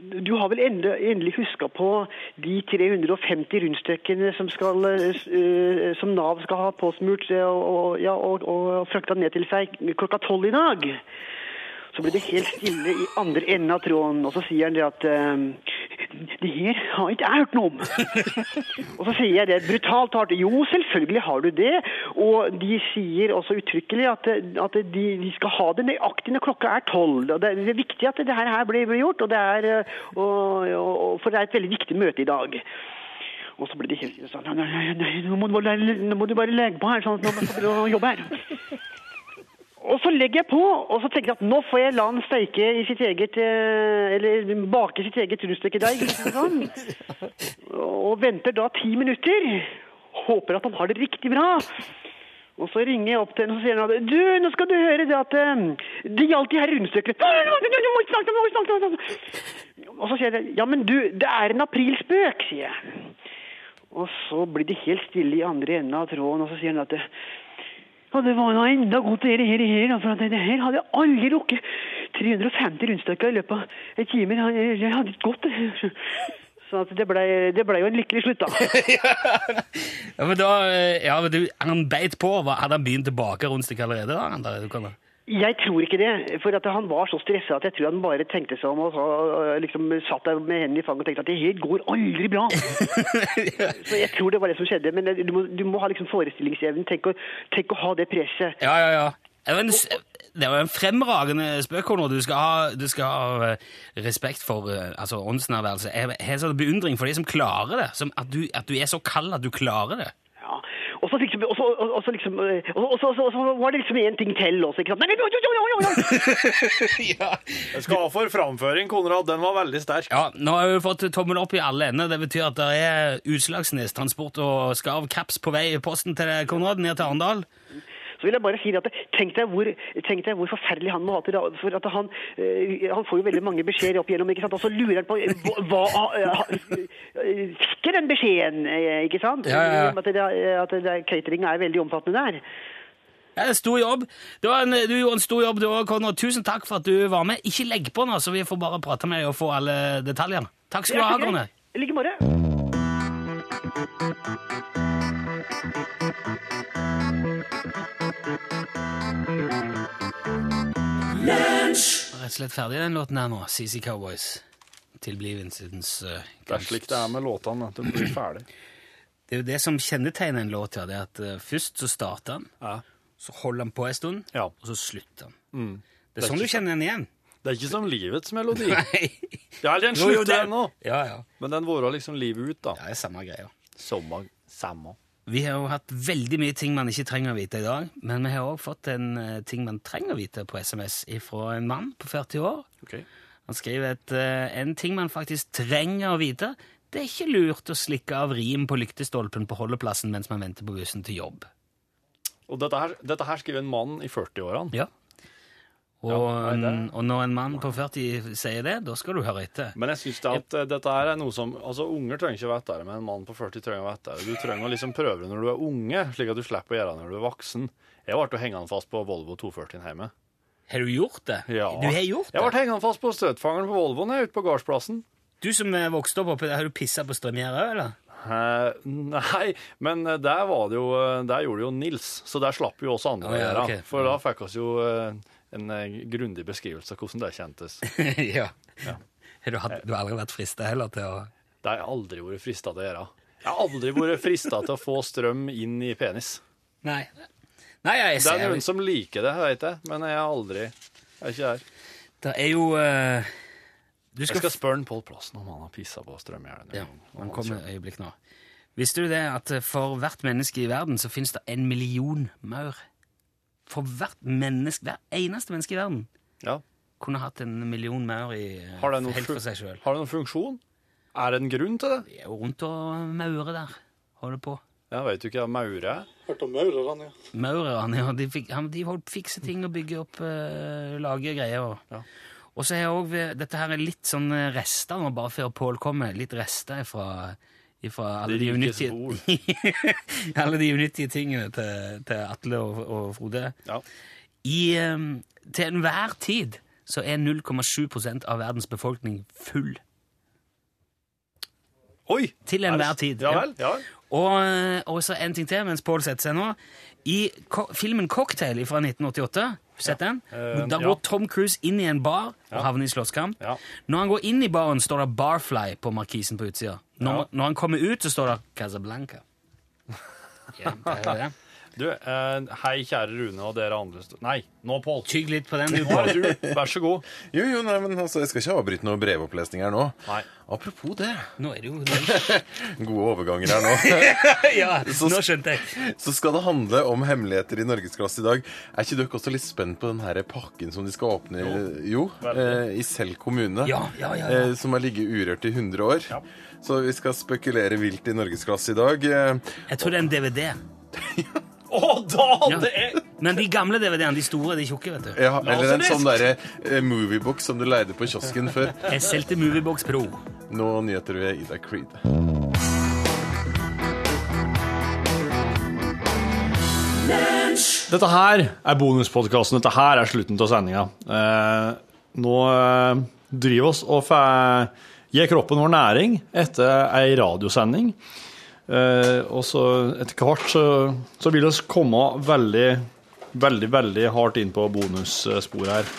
Speaker 9: du har vel endelig, huska på de 350 rundstykkene som, skal, eh, som Nav skal ha påsmurt eh, og, og, ja, og, og frakta ned til seg klokka tolv i dag? Så blir det helt stille i andre enden av tråden, og så sier han det at ehm, Det her har ikke jeg hørt noe om. [laughs] og så sier jeg det brutalt hardt. Jo, selvfølgelig har du det. Og de sier også uttrykkelig at, at de, de skal ha det nøyaktig når klokka er tolv. Og det er, viktig at det her, blir, gjort, og det er, eh, og, og, for det er et veldig viktig møte i dag. Og så blir det helt sånn nå må du bare legge på her, sånn at nå må du jobbe her. Og så legger jeg på, og så tenker jeg at nå får jeg la han steike i sitt eget eh, Eller bake sitt eget rundstykkedeig. Sånn. [laughs] Og venter da ti minutter. Håper at han har det riktig bra. Og så ringer jeg opp til henne og sier at du, nå skal du høre det at eh, det gjaldt de her rundstykkene. Og så sier jeg ja, men du, det er en aprilspøk, sier jeg. Og så blir det helt stille i andre enden av tråden, og så sier han at ja, det var noe enda godt det her, her, for det her hadde jeg aldri rukket 350 rundstykker i løpet av en time. Jeg hadde ikke gått det. Så det ble, det ble jo en lykkelig slutt, da. [laughs]
Speaker 2: Ja, men da, eh, ja, men du, Han beit på. Hadde han begynt å bake allerede? da? Han der, du kan da?
Speaker 9: Jeg tror ikke det, for at han var så stressa at jeg tror han bare tenkte seg om og så, liksom satt der med hendene i fanget og tenkte at det her går aldri bra. [laughs] Så jeg tror det var det som skjedde, men du må, du må ha liksom forestillingsevnen. Tenk, tenk å ha det presset.
Speaker 2: Ja, ja, ja. Det var en, det var en fremragende spøk, Konrad. Du du skal ha eh, respekt for eh, altså, åndsnærværelse. Jeg har sånn beundring for de som klarer det. Som at, du, at du er så kald at du klarer det.
Speaker 9: Ja. Og så liksom, og så, og, og så liksom, og, så, så, var det liksom en ting til også, ikke sant? Nei, jo, jo, oi. [laughs]
Speaker 2: ja.
Speaker 1: Jeg skal ha for framføring, Konrad. Den var veldig sterk.
Speaker 2: ja, Nå har vi fått tommel opp i alle ender. Det betyr at det er Utslagsnes Transport og Skarv Caps på vei i posten til Konrad, ned til Arendal.
Speaker 9: Så vil jeg bare si at tenk deg hvor, tenk deg hvor forferdelig han må ha til for at han, eh, han får jo veldig mange beskjeder opp igjennom, ikke sant? Og så lurer han på eh, hva, eh, Fikk jeg den beskjeden, ikke sant?
Speaker 2: Ja, ja, ja.
Speaker 9: At, det, at det, catering er veldig omfattende der.
Speaker 2: Det er stor jobb. Det var en, du gjorde en stor jobb, du òg, Konrad. Tusen takk for at du var med. Ikke legg på nå, så vi får bare prate med deg og få alle detaljene. Takk skal du ha, Konrad.
Speaker 9: I like måte.
Speaker 2: Rett og slett ferdig den låten her nå. CC Cowboys. Tilblivelsens uh,
Speaker 1: Det er slik det er med låtene. at De blir ferdig.
Speaker 2: Det er jo det som kjennetegner en låt, ja. Det er at uh, først så starter han,
Speaker 1: Ja.
Speaker 2: så holder han på en stund,
Speaker 1: Ja.
Speaker 2: og så slutter han.
Speaker 1: Mm.
Speaker 2: Det er sånn du kjenner den igjen.
Speaker 1: Det er ikke som livets melodi.
Speaker 2: Nei.
Speaker 1: Ja, den slutter ennå.
Speaker 2: Ja, ja.
Speaker 1: Men den varer liksom livet ut, da.
Speaker 2: Det er samme greia.
Speaker 1: Sommer, Samme.
Speaker 2: Vi har jo hatt veldig mye ting man ikke trenger å vite i dag, men vi har òg fått en eh, ting man trenger å vite på SMS fra en mann på 40 år.
Speaker 1: Okay.
Speaker 2: Han skriver at eh, en ting man faktisk trenger å vite, det er ikke lurt å slikke av rim på lyktestolpen på holdeplassen mens man venter på bussen til jobb.
Speaker 1: Og dette her, dette her skriver en mann i 40-årene.
Speaker 2: Ja. Og,
Speaker 1: Ja, nei,
Speaker 2: og når en mann på 40 sier det, da skal du høre etter.
Speaker 1: Men jeg syns at eh, dette her er noe som Altså, Unger trenger ikke vite det, men en mann på 40 trenger å vite det. Du trenger å liksom prøve det når du er unge, slik at du slipper å gjøre det når du er voksen. Jeg ble hengende fast på Volvo 240 hjemme.
Speaker 2: Har du gjort det?
Speaker 1: Ja.
Speaker 2: Du har gjort det?
Speaker 1: Jeg ble hengende fast på støtfangeren på Volvoen ute på gårdsplassen.
Speaker 2: Du som vokste opp oppi der, har du pissa på strømgjerdet òg, eller?
Speaker 1: Eh, nei, men eh, der var det jo eh, Der gjorde det jo Nils, så der slapp jo oss andre
Speaker 2: Å,
Speaker 1: å
Speaker 2: ja,
Speaker 1: gjøre.
Speaker 2: ok.
Speaker 1: For da fikk oss jo eh, en eh, grundig beskrivelse av hvordan det kjentes. [laughs]
Speaker 2: ja.
Speaker 1: Ja.
Speaker 2: Du, har, du har aldri vært frista heller til å
Speaker 1: Det har jeg aldri vært frista til å gjøre. Jeg har aldri vært frista til å få strøm inn i penis.
Speaker 2: Nei. Nei, jeg
Speaker 1: Det er noen som liker det, vet jeg, men jeg har aldri Jeg er ikke her.
Speaker 2: Det er jo uh, Du
Speaker 1: Jeg
Speaker 2: skal,
Speaker 1: skal spørre Pål Plassen om han har pissa på strømgjerdet.
Speaker 2: Ja, han kommer et øyeblikk nå. Visste du det at for hvert menneske i verden så finnes det en million maur? For hvert menneske, hver eneste menneske i verden
Speaker 1: Ja.
Speaker 2: kunne hatt en million maur i,
Speaker 1: Har det
Speaker 2: helt for seg sjøl.
Speaker 1: Har det noen funksjon? Er det en grunn til det?
Speaker 2: Vi er jo rundt og maurer der. holder på.
Speaker 1: Ja, vet du ikke hva maure er.
Speaker 3: Hørt om maurerne, ja.
Speaker 2: Maurerne, ja. De, fikk, han, de holdt fikse ting og bygge opp, uh, lage greier. Og,
Speaker 1: Ja.
Speaker 2: og så har jeg òg Dette her er litt sånn eh, rester nå, bare før Pål kommer. Litt rester fra, fra alle, de unyttige, [laughs] alle de unyttige tingene til, til Atle og, og Frode.
Speaker 1: Ja.
Speaker 2: I, um, til enhver tid så er 0,7% av verdens befolkning full.
Speaker 1: Oi!
Speaker 2: Til
Speaker 1: Er
Speaker 2: enhver tid.
Speaker 1: Ja vel. ja.
Speaker 2: Og, eh, og så en ting til mens Pål setter seg nå. I ko filmen Cocktail fra 1988, har du sett den?
Speaker 1: Da
Speaker 2: Der
Speaker 1: ja.
Speaker 2: går Tom Cruise inn i en bar og havner i slåsskamp. Når han går inn i baren, står det Barfly på markisen på utsida. Når,
Speaker 1: Ja.
Speaker 2: når han kommer ut, så står det Casablanca. [laughs] Ja, det er det.
Speaker 1: Du, eh, hei kjære Rune og dere andre st- Nei, nå, Pål.
Speaker 2: Tygg litt på den, du,
Speaker 1: Nå er
Speaker 2: Pål.
Speaker 1: det. Vær så god. [laughs]
Speaker 8: Jo, jo, nei, men altså, Jeg skal ikke avbryte noe brevopplesning her nå.
Speaker 1: Nei.
Speaker 8: Apropos det.
Speaker 2: Nå er det jo [laughs]
Speaker 8: Gode overganger her nå. [laughs]
Speaker 2: Ja, nå skjønte jeg.
Speaker 8: Så skal det handle om hemmeligheter i norgesklasse i dag. Er ikke dere også litt spent på den her pakken som de skal åpne jo, eh, i Selv kommune?
Speaker 2: Ja, ja, ja, ja.
Speaker 8: Eh, som har ligget urørt i 100 år. Så vi skal spekulere vilt i norgesklasse i dag. Eh,
Speaker 2: Jeg tror det er en DVD.
Speaker 1: Å, da
Speaker 2: Ja.
Speaker 1: det er...
Speaker 2: Men de gamle DVD-ene, de store, de tjukke, vet du.
Speaker 8: ja, eller en sånn derre eh, moviebox som du leide på kiosken før. [laughs]
Speaker 2: Jeg solgte Moviebox Pro.
Speaker 8: Nå nyheter ved Ida Creed.
Speaker 1: Dette her er bonuspodkasten. Dette her er slutten av sendinga. Eh, nå eh, driver oss og gir kroppen vår næring etter ei radiosending. Eh, og så etter hvert så, så vil vi komme veldig, veldig, veldig hardt inn på bonussporet her.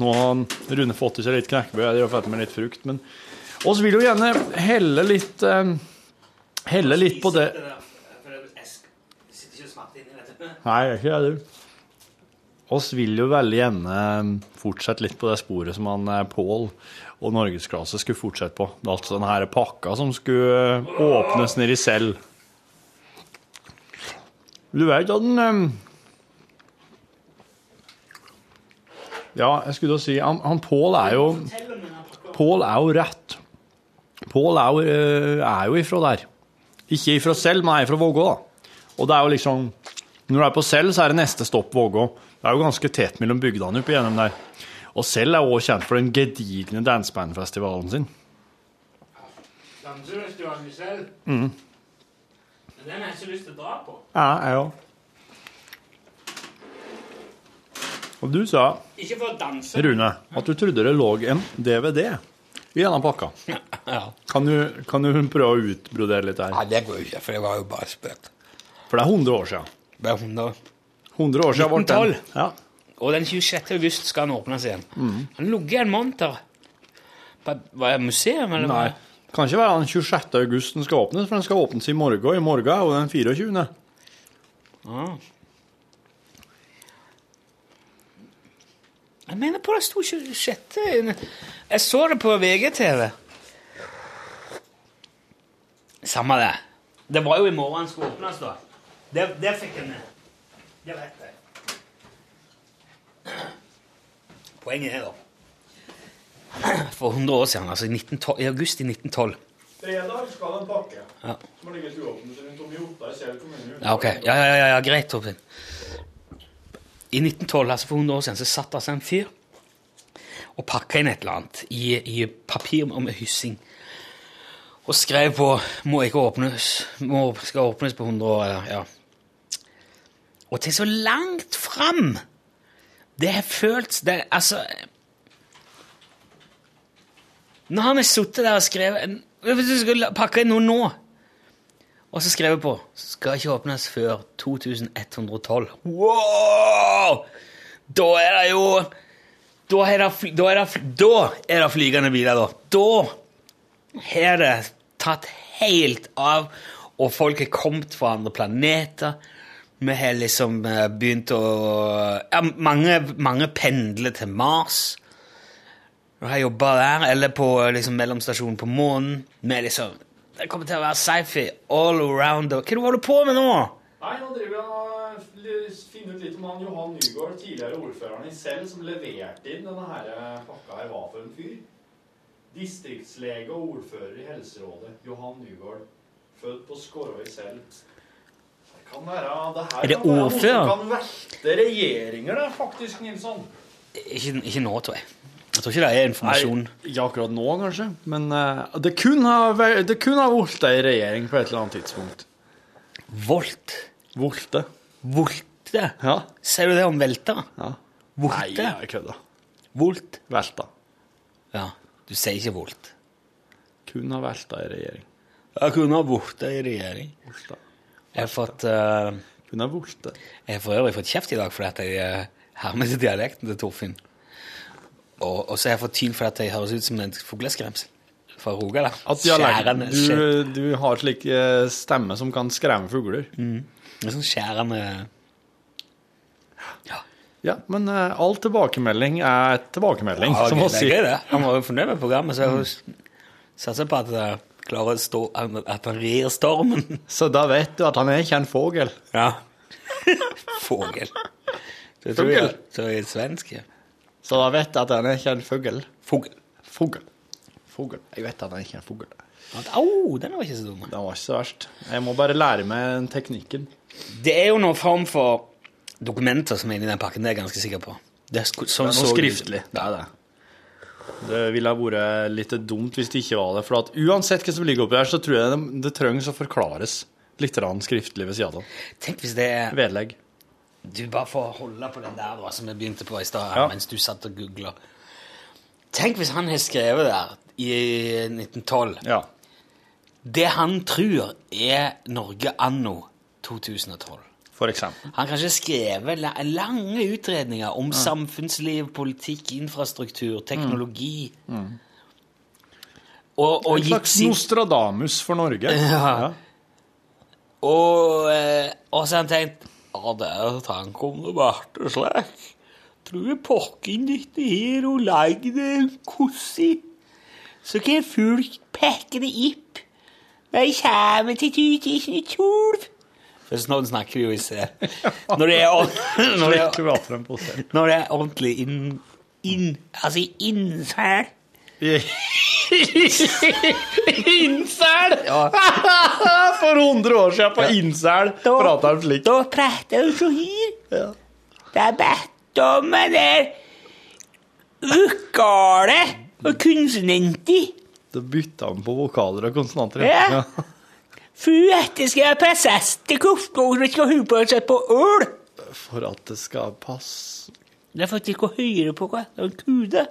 Speaker 1: Nå har Rune fått i seg litt knekkebrød, jeg har fått med litt frukt, men så vil jo gjerne helle litt eh, Helle litt på det Nei, det er ikke det. Oss vil jo veldig gjerne eh, fortsette litt på det sporet som han eh, Pål og Norgesklasse skulle fortsette på. Det er altså denne pakka som skulle eh, åpnes nede i Sel. Du vet at den eh, Ja, jeg skulle da si Han, han Pål er jo Pål er jo rett. Pål er eh, er jo ifra der. Ikke ifra Sel, men er ifra Vågå, da. Og det er jo liksom Når du er på Sel, så er det neste stopp Vågå. Det er jo ganske tett mellom bygdene opp gjennom der. Og selv er også kjent for den gedigne dansebandfestivalen sin.
Speaker 2: Dansefestivalen selv.
Speaker 1: Mm.
Speaker 2: Men den har jeg ikke lyst til å dra på.
Speaker 1: Ja, jeg òg. Og du sa,
Speaker 2: Ikke for å danse.
Speaker 1: Rune, at du trodde det lå en DVD i denne pakka. [laughs]
Speaker 2: Ja.
Speaker 1: Kan du, kan du prøve å utbrodere litt her?
Speaker 2: Nei, det går jo ikke, for det var jo bare spøk.
Speaker 1: For det er 100 år siden.
Speaker 2: Det er 100.
Speaker 1: 100 år siden ble den. Ja.
Speaker 2: Og den 26. august skal den åpnes igjen.
Speaker 1: Mm.
Speaker 2: Han ligger en monter. der. Var det museum, eller?
Speaker 1: Nei. Kan ikke være den 26. august den skal åpnes, for den skal åpnes i morgen. I morgen er jo den 24.
Speaker 2: Ah. Jeg mener på det sto 26. Jeg så det på VGTV. Samme det. Det var jo i morgen den skulle åpnes, da. Det, det fikk jeg med. Det vet det. Poenget er, da For 100 år siden, altså i, 1912, i august i 1912
Speaker 1: Fredag skal den pakke.
Speaker 2: Ja.
Speaker 1: Som har ligget uåpnet rundt om i Otta i Sel kommune.
Speaker 2: Ja, ok. Ja, ja, ja, ja greit, Torfinn. I 1912, altså for 100 år siden, så satt altså en fyr og pakka inn et eller annet i, i papir med hyssing. Og skrev på 'må ikke åpnes', må, skal åpnes på 100 år, ja. Og til så langt fram Det har føltes det, Altså Når han har sittet der og skrevet Hvis du skulle pakke inn noe nå og så skrev jeg på Skal ikke åpnes før 2112. Wow! Da er det jo Da er det, da er det, da er det flygende biler, da. Da har det tatt helt av, og folk har kommet fra andre planeter. Vi har liksom eh, begynt å ja, mange, mange pendler til Mars. Og har jobba der, eller på liksom, mellomstasjonen på månen. Med liksom, det kommer til å være sci-fi all around. Hva er du på med nå?
Speaker 1: Nei, nå driver jeg og finner ut litt om han Johan Nygaard, tidligere ordføreren i Sel, som leverte inn denne her pakka her, hva for en fyr. Distriktslege og ordfører i Helserådet, Johan Nygaard. Født på Skårøy selv. Kan være det her
Speaker 2: Er det
Speaker 1: kan være noe som kan velte regjeringer, da, faktisk, Nilsson.
Speaker 2: Ikke, ikke nå, tror jeg. Jeg tror ikke det er informasjon.
Speaker 1: Nei, ikke akkurat nå, kanskje. Men uh, det kunne ha, vært- ei regjering på et eller annet tidspunkt.
Speaker 2: Volt.
Speaker 1: Volte.
Speaker 2: Volte?
Speaker 1: Ja.
Speaker 2: Sier du det om velta?
Speaker 1: ja.
Speaker 2: Volte?
Speaker 1: Nei, jeg kødder.
Speaker 2: Volt?
Speaker 1: Velta.
Speaker 2: Ja. Du sier ikke volt.
Speaker 1: Kun ha velta ei regjering.
Speaker 2: Jeg kunne ha borte i regjering.
Speaker 1: Volta.
Speaker 2: Jeg har fått eh,
Speaker 1: Kunne ha volte.
Speaker 2: Jeg har for øvrig fått kjeft i dag fordi at jeg uh, hermer til dialekten til Torfinn. Og, og så har jeg fått tyn fordi at jeg høres ut som en fugleskremsel fra Rogaland.
Speaker 1: At dialekten du, du har slik eh, stemme som kan skremme fugler.
Speaker 2: en sånn skjærende
Speaker 1: Ja, men uh, all tilbakemelding er tilbakemelding,
Speaker 2: Ja,
Speaker 1: som
Speaker 2: ok, sier. er. Han var jo fornøyd med programmet, så jeg satser på at jeg klarer å stå At han rir stormen.
Speaker 1: Så da vet du at han er ikke en fågel.
Speaker 2: Ja. [laughs] Fågel. Jeg tror jeg- Så er svensk, ja.
Speaker 1: Så da vet du at han er ikke en fugl.
Speaker 2: Fugl.
Speaker 1: Fugl. Fugl. Jeg vet at han er ikke en fugl.
Speaker 2: Au, den var ikke så dum.
Speaker 1: Den var ikke så verst. Jeg må bare lære meg teknikken.
Speaker 2: Det er jo noen form for dokumenter som er inni den pakken, det er jeg ganske sikker på. Det er, sånn
Speaker 1: Det er noe
Speaker 2: så
Speaker 1: skriftlig. Det er det. Det ville vært litt dumt hvis det ikke var det. For at uansett hva som ligger oppi der, så tror jeg det, det trengs å forklares litt skriftlig ved siden av.
Speaker 2: Tenk hvis det er
Speaker 1: Vedlegg.
Speaker 2: Du bare får holde på den der da, som vi begynte på i stad,
Speaker 1: Ja.
Speaker 2: mens du satt og googla. Tenk hvis han har skrevet der i 1912
Speaker 1: Ja.
Speaker 2: Det han tror er Norge anno 2012.
Speaker 1: For eksempel.
Speaker 2: Han har kanskje skrevet lange utredninger om samfunnsliv, politikk, infrastruktur, teknologi. Og, og
Speaker 1: En slags
Speaker 2: sin
Speaker 1: Nostradamus for Norge. [laughs]
Speaker 2: Ja. Og, eh, og så har han tenkt Ja, der tanken om det ble slik. Tror pokken dette her og legger det en kosse i. Så kan folk pakke det opp Vi kommer til 2012. For sånn snakker jo ikke. Når det er, [laughs] når det er, [laughs] når det er ordentlig inn, inn Altså innsæl. [laughs] Ja.
Speaker 1: For 100 år siden på incel prata han slik.
Speaker 2: Da prater jeg så her. Det er bedt om en der vokale og konsonanter.
Speaker 1: Da bytta han på vokaler og konsonanter.
Speaker 2: Ja. For at skal jeg passes til kortord, skal hun på seg på øl.
Speaker 1: For at det skal passe
Speaker 2: Det er faktisk de høre på hva en kude.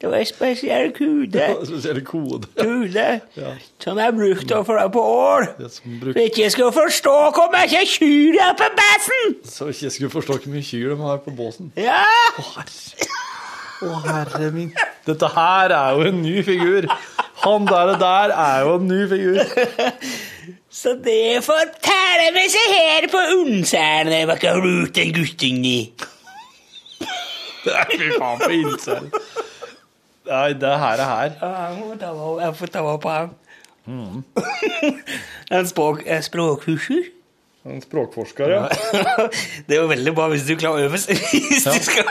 Speaker 2: Det var en spesiell kude.
Speaker 1: Spesiell kode.
Speaker 2: Kude
Speaker 1: Ja.
Speaker 2: som jeg brukte å få deg på ål.
Speaker 1: Det
Speaker 2: For
Speaker 1: ikke
Speaker 2: ikke skulle forstå hvor mye kyr det er på båsen
Speaker 1: så ikke jeg skulle forstå hvor mye kyr de har på båsen.
Speaker 2: Ja.
Speaker 1: Å, herre. Å, herre min. Dette her er jo en ny figur. Han der, der er jo en ny figur. [laughs]
Speaker 2: Så det forteller vi seg her på Unnsælen, hva kan du den gutten i?
Speaker 1: Det er fy faen på incel. Nei, det her er her.
Speaker 2: Jeg får ta vare- på han. En språk, språkhusjer? språkkurser.
Speaker 1: En språkforsker, ja. [laughs]
Speaker 2: Det er jo veldig bra hvis du klarer å øve hvis du skal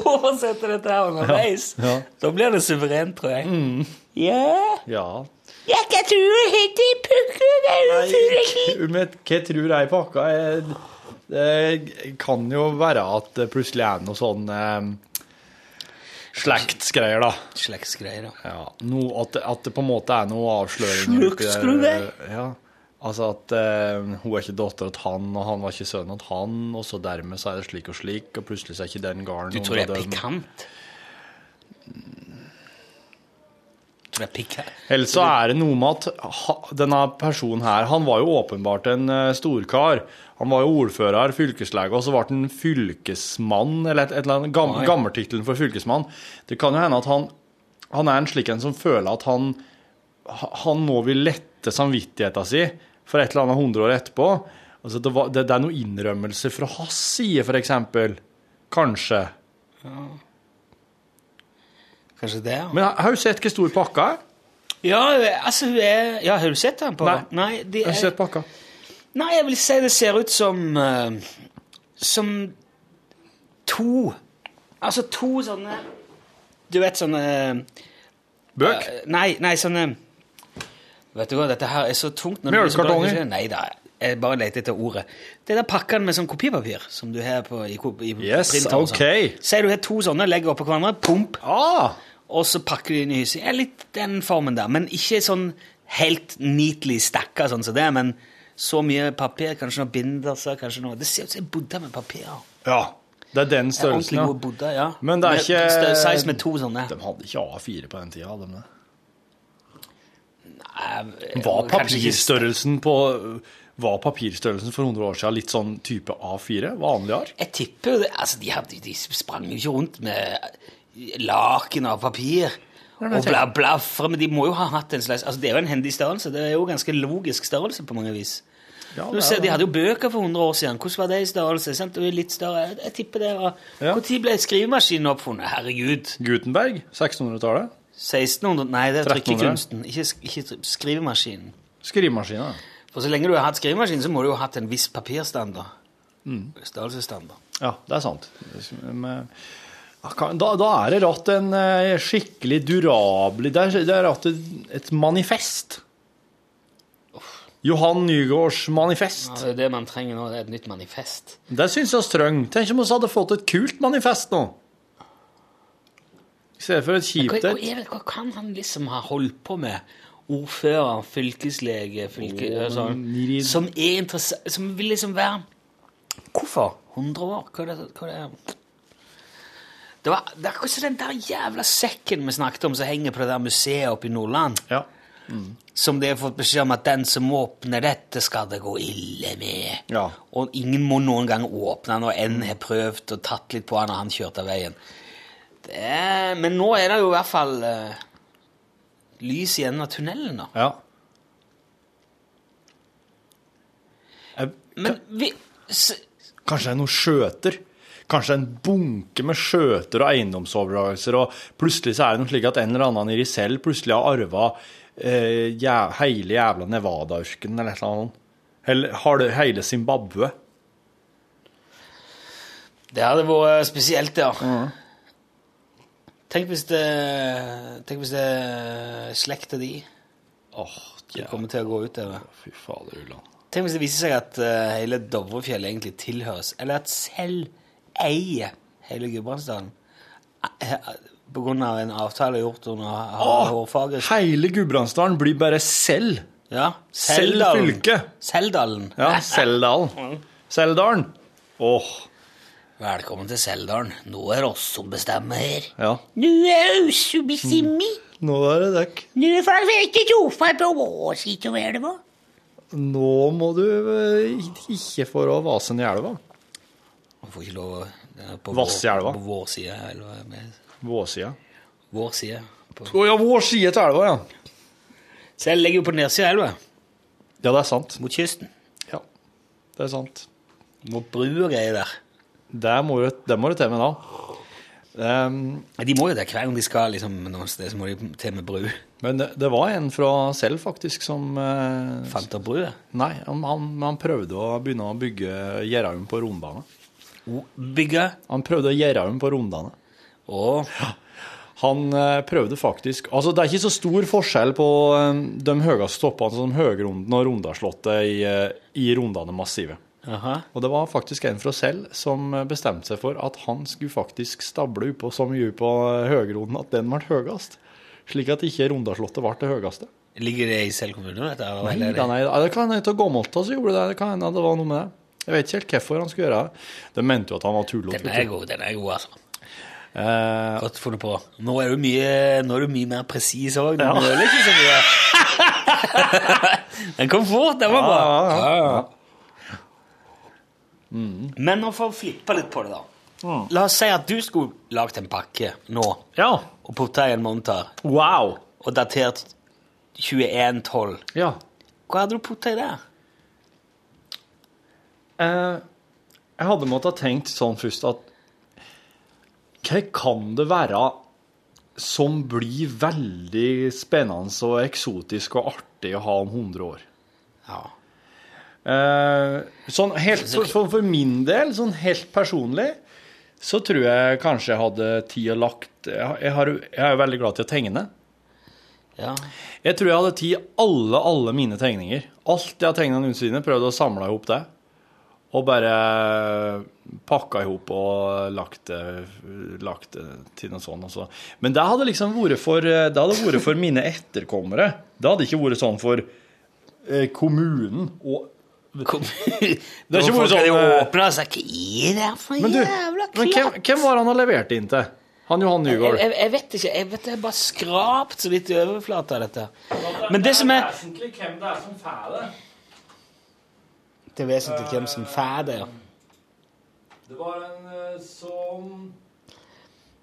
Speaker 2: [laughs] oversette dette her underveis.
Speaker 1: Ja.
Speaker 2: Da blir det suverent, tror jeg. Ja,
Speaker 1: ja.
Speaker 2: jeg tror tro det heter i
Speaker 1: pukka? Hva tror jeg pakka er Det kan jo være at det plutselig er noe sånn eh, slektsgreier, da.
Speaker 2: Slektsgreier, da.
Speaker 1: Ja, no, at, at det på en måte er noe avsløringer der.
Speaker 2: Slektsgreier?
Speaker 1: Ja. Altså at eh, hun er ikke dattera til han, og han var ikke sønnen til han, og så dermed så er det slik og slik, og plutselig så er ikke den garden
Speaker 2: Du tror det er pikant? Tror det er pikant?
Speaker 1: Eller så er det noe med at denne personen her, han var jo åpenbart en uh, storkar. Han var jo ordfører, fylkeslege, og så ble han fylkesmann, eller et, et eller annet gam, gammeltittelen for fylkesmann. Det kan jo hende at han, han er en slik en som føler at han, han nå vil lette samvittigheten sin for et eller annet hundre år etterpå. Altså det, var, det, det er noen innrømmelser fra hans side, eksempel. Kanskje.
Speaker 2: Kanskje det, ja.
Speaker 1: Men har du sett hvor stor pakka er?
Speaker 2: Ja, altså er Ja, har du sett den på
Speaker 1: Nei.
Speaker 2: det
Speaker 1: Har du sett pakka?
Speaker 2: Nei, jeg vil si det ser ut som uh, Som to Altså to sånne Du vet sånne
Speaker 1: Bøk?
Speaker 2: Uh, nei, nei, sånne Vet du hva, dette her er så tungt. når
Speaker 1: Mjølkartonger?
Speaker 2: Nei da, jeg bare leter etter ordet. Det der pakkene med sånn kopipapir som du har på, i, i
Speaker 1: Yes,
Speaker 2: printer sånn.
Speaker 1: ok.
Speaker 2: Si du har to sånne, legger oppå hverandre, pump,
Speaker 1: Ah,
Speaker 2: og så pakker du inn i huset. Ja, litt den formen der, men ikke sånn helt neatly stakka sånn som det, men så mye papir, kanskje noe binderser, kanskje noe. Det ser ut som en bodde med papir.
Speaker 1: ja. Det er den størrelsen, ja.
Speaker 2: bodde, ja.
Speaker 1: Men det er
Speaker 2: Med
Speaker 1: ikke
Speaker 2: stø- Size med to sånne.
Speaker 1: De hadde ikke A4 på den tida, hadde de det?
Speaker 2: Nei,
Speaker 1: Var papirstørrelsen på Var papirstørrelsen for 100 år siden litt sånn type A4? Vanlig ark?
Speaker 2: Jeg tipper. Altså, de, hadde, de sprang jo ikke rundt med laken av papir og
Speaker 1: bla
Speaker 2: bla, blafre, men de må jo ha hatt en slags Altså, det er jo en hendig størrelse. Det er jo ganske logisk størrelse på mange vis.
Speaker 1: Ja,
Speaker 2: ser,
Speaker 1: er-
Speaker 2: De hadde jo bøker for 100 år siden. Hvordan var det i størrelse? Sant? Det var litt større. Jeg, jeg tipper det var
Speaker 1: Ja.
Speaker 2: Når ble skrivemaskinen oppfunnet? Herregud.
Speaker 1: Gutenberg? 1600-tallet?
Speaker 2: 1600 Nei, det er trykkekunsten. Ikke, ikke skrivemaskinen.
Speaker 1: ja
Speaker 2: For så lenge du har hatt skrivemaskin, så må du jo ha hatt en viss papirstandard.
Speaker 1: Mm.
Speaker 2: Størrelsesstandard.
Speaker 1: Ja, det er sant. Men, Da, da er det rett en eh, skikkelig durabelig Det er, det er rett et, manifest. Johan Nygårds manifest.
Speaker 2: Ja, det er det man trenger nå. Det er et nytt manifest.
Speaker 1: Det syns jeg vi trenger. Tenk om vi hadde fått et kult manifest nå. I stedet for et kjipt et.
Speaker 2: Hva, hva kan han liksom ha holdt på med? Ordfører, fylkeslege, fylke,
Speaker 1: oh,
Speaker 2: sånn, som er interessant Som vil liksom være Hvorfor? 100 år? Hva er det? Hva er det? Det, var, det er akkurat som den der jævla sekken vi snakket om som henger på det der museet oppe i Nordland.
Speaker 1: Ja.
Speaker 2: Som de har fått beskjed om at den som åpner dette, skal det gå ille med.
Speaker 1: Ja.
Speaker 2: Og ingen må noen gang åpne den, og en har prøvd og tatt litt på han, og han kjørte av veien. Det er, men nå er det jo i hvert fall eh, lys i enden av tunnelen, da.
Speaker 1: ja. Jeg,
Speaker 2: Men vi s-
Speaker 1: Kanskje det er noen skjøter? Kanskje en bunke med skjøter og eiendomsoverdragelser, og plutselig så er det noe slik at en eller annen i Risell plutselig har arva eh, jæv, hele jævla Nevada-ørkenen eller et eller annet. Eller har det hele Zimbabwe.
Speaker 2: Det hadde vært spesielt, ja. Tenk hvis det Tenk hvis det er slekta di
Speaker 1: oh,
Speaker 2: som kommer til å gå ut utover.
Speaker 1: Fy fader, Ulland.
Speaker 2: Tenk hvis det viser seg at uh, hele Dovrefjell egentlig tilhøres, eller at selv eier hele Gudbrandsdalen. Eh, eh, På grunn av en avtale gjort under
Speaker 1: Åh,
Speaker 2: hårfaget.
Speaker 1: Hele Gudbrandsdalen blir bare selv.
Speaker 2: Ja.
Speaker 1: Selv
Speaker 2: Seldalen.
Speaker 1: fylke.
Speaker 2: Seldalen.
Speaker 1: Ja, Seldalen. Seldalen. Åh,
Speaker 2: Velkommen til Seldalen. Nå er det oss som bestemmer her.
Speaker 1: ja.
Speaker 2: Nå er det oss som bestemmer.
Speaker 1: Nå er det dekk.
Speaker 2: Nå får vi ikke sofa på vår side å elva.
Speaker 1: Nå må du eh, ikke få å vase ned elva.
Speaker 2: Man får ikke lov å Vasse på
Speaker 1: i elva.
Speaker 2: På vår side. Eller hva med vår side. På.
Speaker 1: Å ja, vår side til elva, ja.
Speaker 2: Selv ligger jo på nedsida av elva,
Speaker 1: Ja, det er sant.
Speaker 2: mot kysten.
Speaker 1: Ja, det er sant.
Speaker 2: Mot bru og greier der.
Speaker 1: Det må du, det må du til med da. Um,
Speaker 2: De må jo det hver gang de skal liksom, noe sted, så må de til med bru.
Speaker 1: men det, det var en fra selv, faktisk, som uh,
Speaker 2: Fant opp brua.
Speaker 1: Nei, han, han, prøvde å begynne å bygge Gjerdrum på Rondane.
Speaker 2: Bygge.
Speaker 1: Han prøvde å gjøre om på Rondane.
Speaker 2: Ja.
Speaker 1: Han eh, prøvde faktisk Altså, det er ikke så stor forskjell på eh, de høyeste toppene som Høgrunden og Rondaslottet i, i Rondane-massivet.
Speaker 2: Aha.
Speaker 1: Og det var faktisk en fra selv som bestemte seg for at han skulle faktisk stable oppå så mye på eh, at den ble høyest. Slik at ikke Rondaslottet ble det høyeste.
Speaker 2: Ligger det i Sel kommune?
Speaker 1: Nei,
Speaker 2: det?
Speaker 1: nei, det kan hende av Gåmolta så gjorde det det. Kan hende det var noe med det. Jeg vet ikke helt hvorfor han skulle gjøre det. De mente jo at han var tullete.
Speaker 2: Den er god, den er god, altså.
Speaker 1: Eh,
Speaker 2: Godt funnet på. Nå er du mye, er du mye mer presis òg. Du
Speaker 1: Ja. [laughs] [laughs]
Speaker 2: den kom fort, den var bra.
Speaker 1: Ja, ja. Ja,
Speaker 2: ja. Men nå for å flippe litt på det, da. La oss si at du skulle lagd en pakke nå
Speaker 1: ja.
Speaker 2: og putta i en monter
Speaker 1: Wow.
Speaker 2: og datert 2112.
Speaker 1: Ja.
Speaker 2: Hva hadde du putta i der?
Speaker 1: Eh, jeg hadde måttet tenkt sånn først at hva kan det være som blir veldig spennende og eksotisk og artig å ha om 100 år?
Speaker 2: Ja.
Speaker 1: Eh, sånn helt, for, for, min del, sånn helt personlig, så tror jeg kanskje jeg hadde tid og lagt Jeg, har- jeg, er jo veldig glad til å tegne.
Speaker 2: Ja.
Speaker 1: Jeg tror jeg hadde tatt alle, alle mine tegninger. Alt jeg har tegna noensinne, prøvd å samle i hop det. Og bare pakka i hop og lagt det, lagt det til noe sånt. Også. Men det hadde liksom vært for, det hadde vært for mine etterkommere. Det hadde ikke vært sånn for eh, kommunen og
Speaker 2: Kom.
Speaker 1: Det [laughs] er ikke bare sånn eh,
Speaker 2: åpne så Hva er det for
Speaker 1: Men du,
Speaker 2: jævla
Speaker 1: men hvem, hvem var han og leverte inn til? Han Johan
Speaker 2: Jeg,
Speaker 1: Nygaard.
Speaker 2: jeg, jeg vet ikke. Jeg vet det er bare skrapt så vidt i overflata, dette. Men det som er
Speaker 1: vesentlig hvem det er som får det.
Speaker 2: Det er vesentlig hvem som får det. ja.
Speaker 1: Det var en eh, som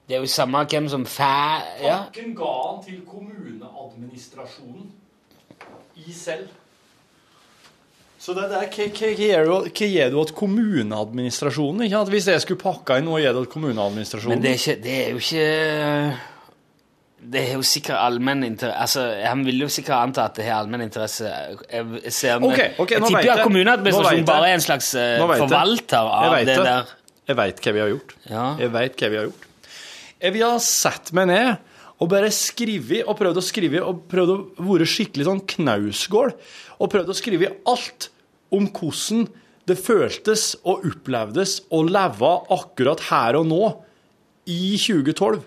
Speaker 2: Det er jo samme hvem som får Ja.
Speaker 1: Ga han til kommuneadministrasjonen i selv. Så det der, hva, hva du- til kommuneadministrasjonen? Ikke? At hvis jeg skulle pakka inn noe, gir du til kommuneadministrasjonen?
Speaker 2: Men det er, ikke, det er jo ikke Det er jo sikkert allmenn interesse Altså, Han vil jo sikkert anta at det har allmenn interesse. Jeg, ser,
Speaker 1: men,
Speaker 2: okay,
Speaker 1: okay, jeg
Speaker 2: tipper at kommuneadministrasjonen bare er en slags eh, forvalter av det
Speaker 1: det.
Speaker 2: der.
Speaker 1: Jeg veit hva vi har gjort.
Speaker 2: Ja.
Speaker 1: Jeg vet hva vi har gjort. Jeg vil ha satt meg ned og bare skrevet og prøvd å skrive og prøvd å være skikkelig sånn knausgård. Og prøvd å skrive alt om hvordan det føltes og opplevdes å leve akkurat her og nå i 2012.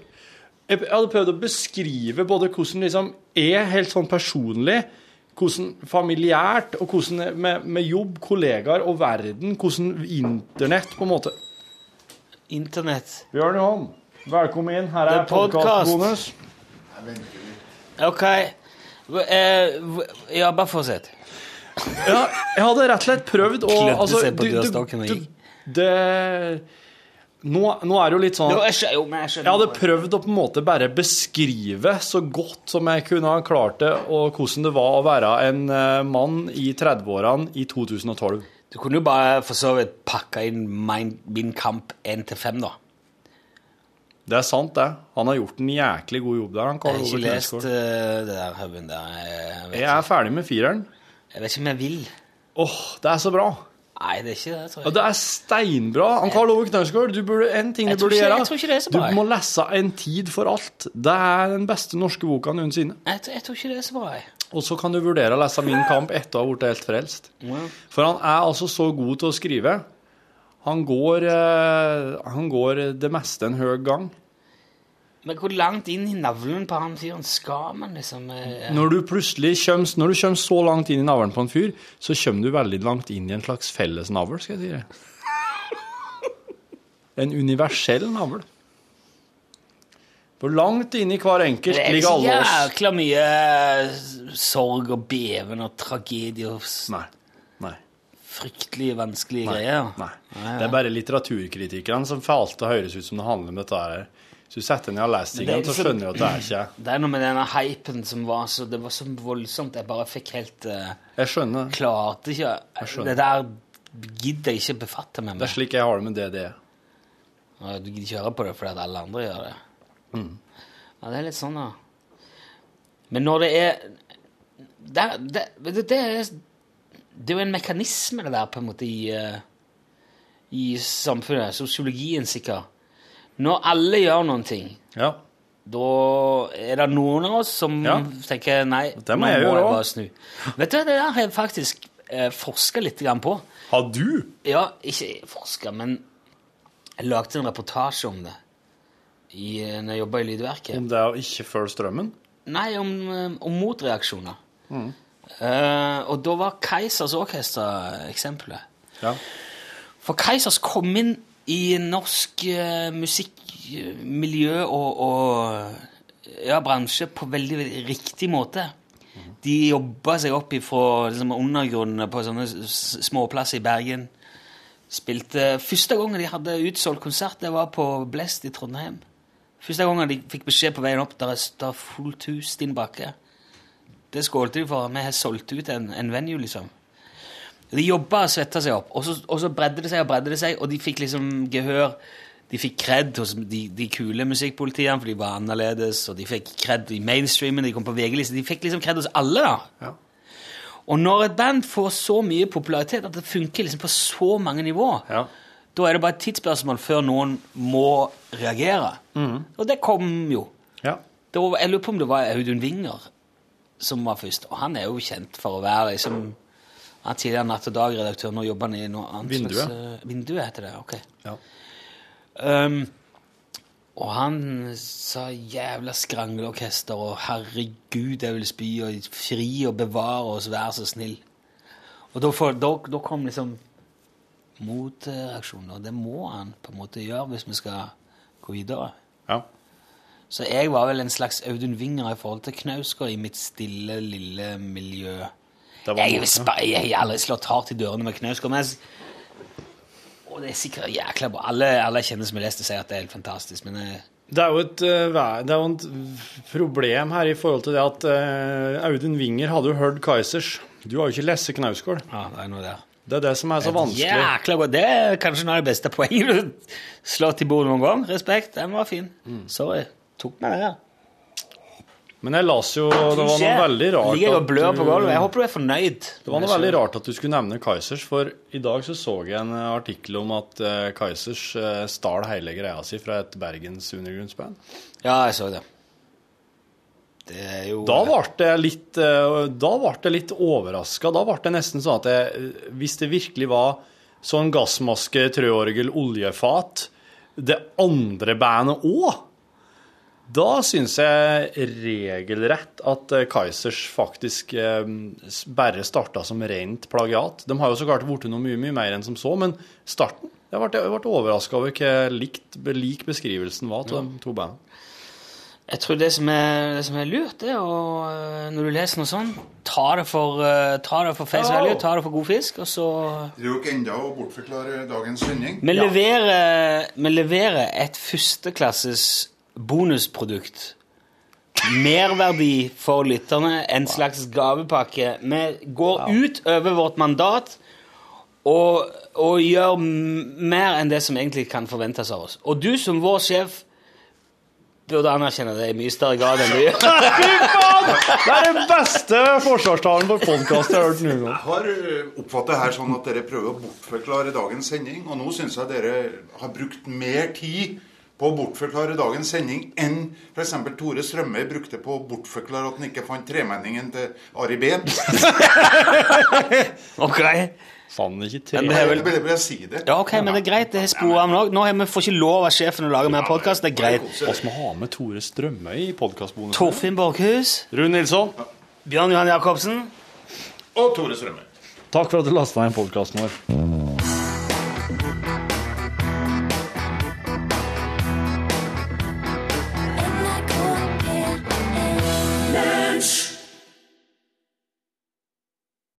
Speaker 1: Jeg jeg hadde prøvd å beskrive både hvordan det liksom er helt sånn personlig, hvordan familiært, og hvordan med, med jobb, kollegaer og verden, hvordan internett på en måte
Speaker 2: Internett.
Speaker 1: Bjørn Johan, velkommen inn. Her er podkastbonus.
Speaker 2: OK. Eh, ja, bare fortsett.
Speaker 1: Ja, jeg hadde rett og slett prøvd å altså,
Speaker 2: seg på
Speaker 1: du- du- du- Det nå, nå er det jo litt sånn at
Speaker 2: jeg
Speaker 1: hadde prøvd å på en måte bare beskrive så godt som jeg kunne ha klart det, og hvordan det var å være en eh, mann i 30-årene i 2012.
Speaker 2: Du kunne jo bare for så vidt pakke inn min, min kamp 1 til 5, da.
Speaker 1: Det er sant, det. Han har gjort en jæklig god jobb der. han
Speaker 2: Jeg har ikke lest eh, det der huben der. Jeg
Speaker 1: Jeg er ferdig med fireren.
Speaker 2: jeg vet ikke om jeg vil.
Speaker 1: Åh, det er så bra.
Speaker 2: Nei, det er ikke det, tror jeg.
Speaker 1: Ja, det er steinbra. Han Karl Ove Knausgård, du burde, en ting
Speaker 2: Jeg
Speaker 1: du burde
Speaker 2: ikke-
Speaker 1: gjøre
Speaker 2: jeg tror ikke det er så bra, Du
Speaker 1: må lese En tid for alt. Det er den beste norske boka noensinne.
Speaker 2: Jeg, jeg tror ikke det er så bra. jeg.
Speaker 1: Og så kan du vurdere å lese Min kamp etter å ha blitt helt frelst.
Speaker 2: Ja.
Speaker 1: For han er altså så god til å skrive. Han går, eh, han går det meste en høy gang.
Speaker 2: Men hvor langt inn i navlen på han fyren skal man liksom eh,
Speaker 1: Når du plutselig kommer, når du kommer så langt inn i navlen på en fyr, så kommer du veldig langt inn i en slags felles navl, skal jeg si det. En universell navl. For langt inn i hver enkelt
Speaker 2: Det er
Speaker 1: ligger
Speaker 2: så
Speaker 1: alle oss.
Speaker 2: jækla mye eh, sorg og beven og tragedie og.
Speaker 1: Nei.
Speaker 2: Fryktelige, vanskelige
Speaker 1: Nei.
Speaker 2: greier.
Speaker 1: Nei.
Speaker 2: Nei,
Speaker 1: Det er bare litteraturkritikerne som får alt til å høres ut som det handler om dette her. Så du setter ned og leser
Speaker 2: er
Speaker 1: tingene, så skjønner du at det er ikke [clears throat]
Speaker 2: Det er noe med denne hypen som var så Det var så voldsomt. Jeg bare fikk helt uh,
Speaker 1: Jeg skjønner.
Speaker 2: Klarte ikke
Speaker 1: skjønner.
Speaker 2: Det der gidder jeg ikke befatte meg
Speaker 1: Det er slik jeg har det med DDE.
Speaker 2: Du gidder ikke høre på det fordi at alle andre gjør det.
Speaker 1: Mm.
Speaker 2: Ja, det er litt sånn, da. Men når det er Det, det, det, det, er, det er jo en mekanisme, det der, på en måte, i, eh, i samfunnet. Sosiologien, sikkert. Når alle gjør noen ting,
Speaker 1: Ja.
Speaker 2: da er det noen av oss som
Speaker 1: Ja.
Speaker 2: tenker nei,
Speaker 1: Det må
Speaker 2: nå
Speaker 1: jeg
Speaker 2: må jeg bare snu. Vet du, det der har jeg faktisk eh, forska litt grann på.
Speaker 1: Har du?
Speaker 2: Ja, ikke forska, men jeg lagde en reportasje om det i, eh, når jeg jobba i Lydverket.
Speaker 1: Om det å ikke føle strømmen?
Speaker 2: Nei, om, eh, om motreaksjoner.
Speaker 1: Mm.
Speaker 2: Eh, og da var Keisers Orkester eksempelet.
Speaker 1: Ja.
Speaker 2: For Keisers kom inn i norsk uh, musikkmiljø og, og ja, bransje på veldig, veldig riktig måte. De jobba seg opp fra liksom, undergrunnen på sånne småplasser i Bergen. Spilte Første gangen de hadde utsolgt konsert, det var på Blest i Trondheim. Første gangen de fikk beskjed på veien opp der er det fullt hus din bakke. Det skålte de for. Vi har solgt ut en, en venue, liksom. De jobba og svetta seg opp, og så, og så bredde det seg og bredde det seg, og de fikk liksom gehør. De fikk kred hos de, de kule musikkpolitiene, for de var annerledes, og de fikk kred i mainstreamen, de kom på VG-lista. De fikk liksom kred hos alle, da.
Speaker 1: Ja.
Speaker 2: Og når et band får så mye popularitet at det funker liksom på så mange nivåer,
Speaker 1: Ja.
Speaker 2: da er det bare et tidsspørsmål før noen må reagere. Og det kom jo.
Speaker 1: Ja.
Speaker 2: Var, jeg lurer på om det var Audun Winger som var først. Og han er jo kjent for å være liksom Han er tidligere Natt og Dag-redaktør, nå jobber han i noe annet.
Speaker 1: Vinduet.
Speaker 2: slags, eh, Vinduet heter det, ok.
Speaker 1: Ja.
Speaker 2: Um, og han sa jævla skrangleorkester og herregud, jeg vil spy og fri og bevare oss, vær så snill. Og da, for, da, da kom liksom motreaksjonen, og det må han på en måte gjøre hvis vi skal gå videre.
Speaker 1: Ja.
Speaker 2: Så jeg var vel en slags Audun Winger i forhold til Knausgård i mitt stille, lille miljø. Jeg, jeg har aldri slått hardt i dørene med Knausgård, men jeg, og det er sikkert jækla bra. Alle, alle kjenner som har lest det, sier at det er helt fantastisk, men jeg,
Speaker 1: Det er jo et, eh, det er jo et problem her i forhold til det at eh, Audun Winger hadde jo hørt Kaizers. Du har jo ikke lest Knausgård.
Speaker 2: ja, det er noe der.
Speaker 1: Det er det som er så vanskelig.
Speaker 2: Jækla godt. Det er kanskje noe av det beste poenget du [laughs] slått i bordet noen gang. Respekt. Den var fin.
Speaker 1: Mm.
Speaker 2: Sorry. Tok meg det.
Speaker 1: Men jeg las jo Det var noe veldig rart
Speaker 2: Ligger og blør på gulvet. Jeg håper du er fornøyd.
Speaker 1: Det var noe veldig rart at du skulle nevne Kaizers, for i dag så så jeg en eh, artikkel om at eh, Kaizers eh, stal hele greia si fra et Bergens undergrunnsband.
Speaker 2: Ja, jeg så det. Det er jo
Speaker 1: Da ble jeg litt, da ble jeg litt overraska. Da ble det nesten sånn at jeg, hvis det virkelig var sånn gassmaske, trøorgel, oljefat, det andre bandet òg, da syns jeg regelrett at eh, Kaizers faktisk eh, bare starta som rent plagiat. De har jo så klart blitt noe mye, mye mer enn som så, men starten Jeg ble, jeg ble overraska over hvor likt, lik beskrivelsen var til de to bandene.
Speaker 2: Jeg tror det som er, det som er lurt, er å øh, Når du leser noe sånt, ta det for, ta det for face value, ta det for god fisk, og så
Speaker 10: Det er jo ikke enda å bortforklare dagens sending?
Speaker 2: Vi leverer, vi leverer et førsteklasses bonusprodukt. Merverdi for lytterne, en slags gavepakke. Vi går ut over vårt mandat og, og gjør mer enn det som egentlig kan forventes av oss. Og du som vår sjef burde anerkjenne det i mye større grad enn du gjør. [laughs]
Speaker 1: Det er den beste forsvarstalen for podkast jeg har hørt noen gang.
Speaker 10: Jeg har oppfattet her sånn at dere prøver å bortforklare dagens sending, og nå syns jeg dere har brukt mer tid på å bortforklare dagens sending enn f.eks. Tore Strømøy brukte på å bortforklare at han ikke fant tremenningen til Ari Behn. [laughs]
Speaker 2: Ok.
Speaker 1: Fant ikke
Speaker 2: Men det er vel-
Speaker 10: Jeg bare si det.
Speaker 2: Ja, ok, men det er greit. Det er sporet av nå. Nå har vi får ikke lov av sjefen å lage mer podkast. Det er greit.
Speaker 1: Vi må ha med Tore Strømøy i podkastbonusen.
Speaker 2: Torfinn Borchhus.
Speaker 1: Rune Nilsson.
Speaker 2: Bjørn Johan Jacobsen.
Speaker 10: Og Tore Strømøy.
Speaker 1: Takk for at du lasta inn podkasten vår.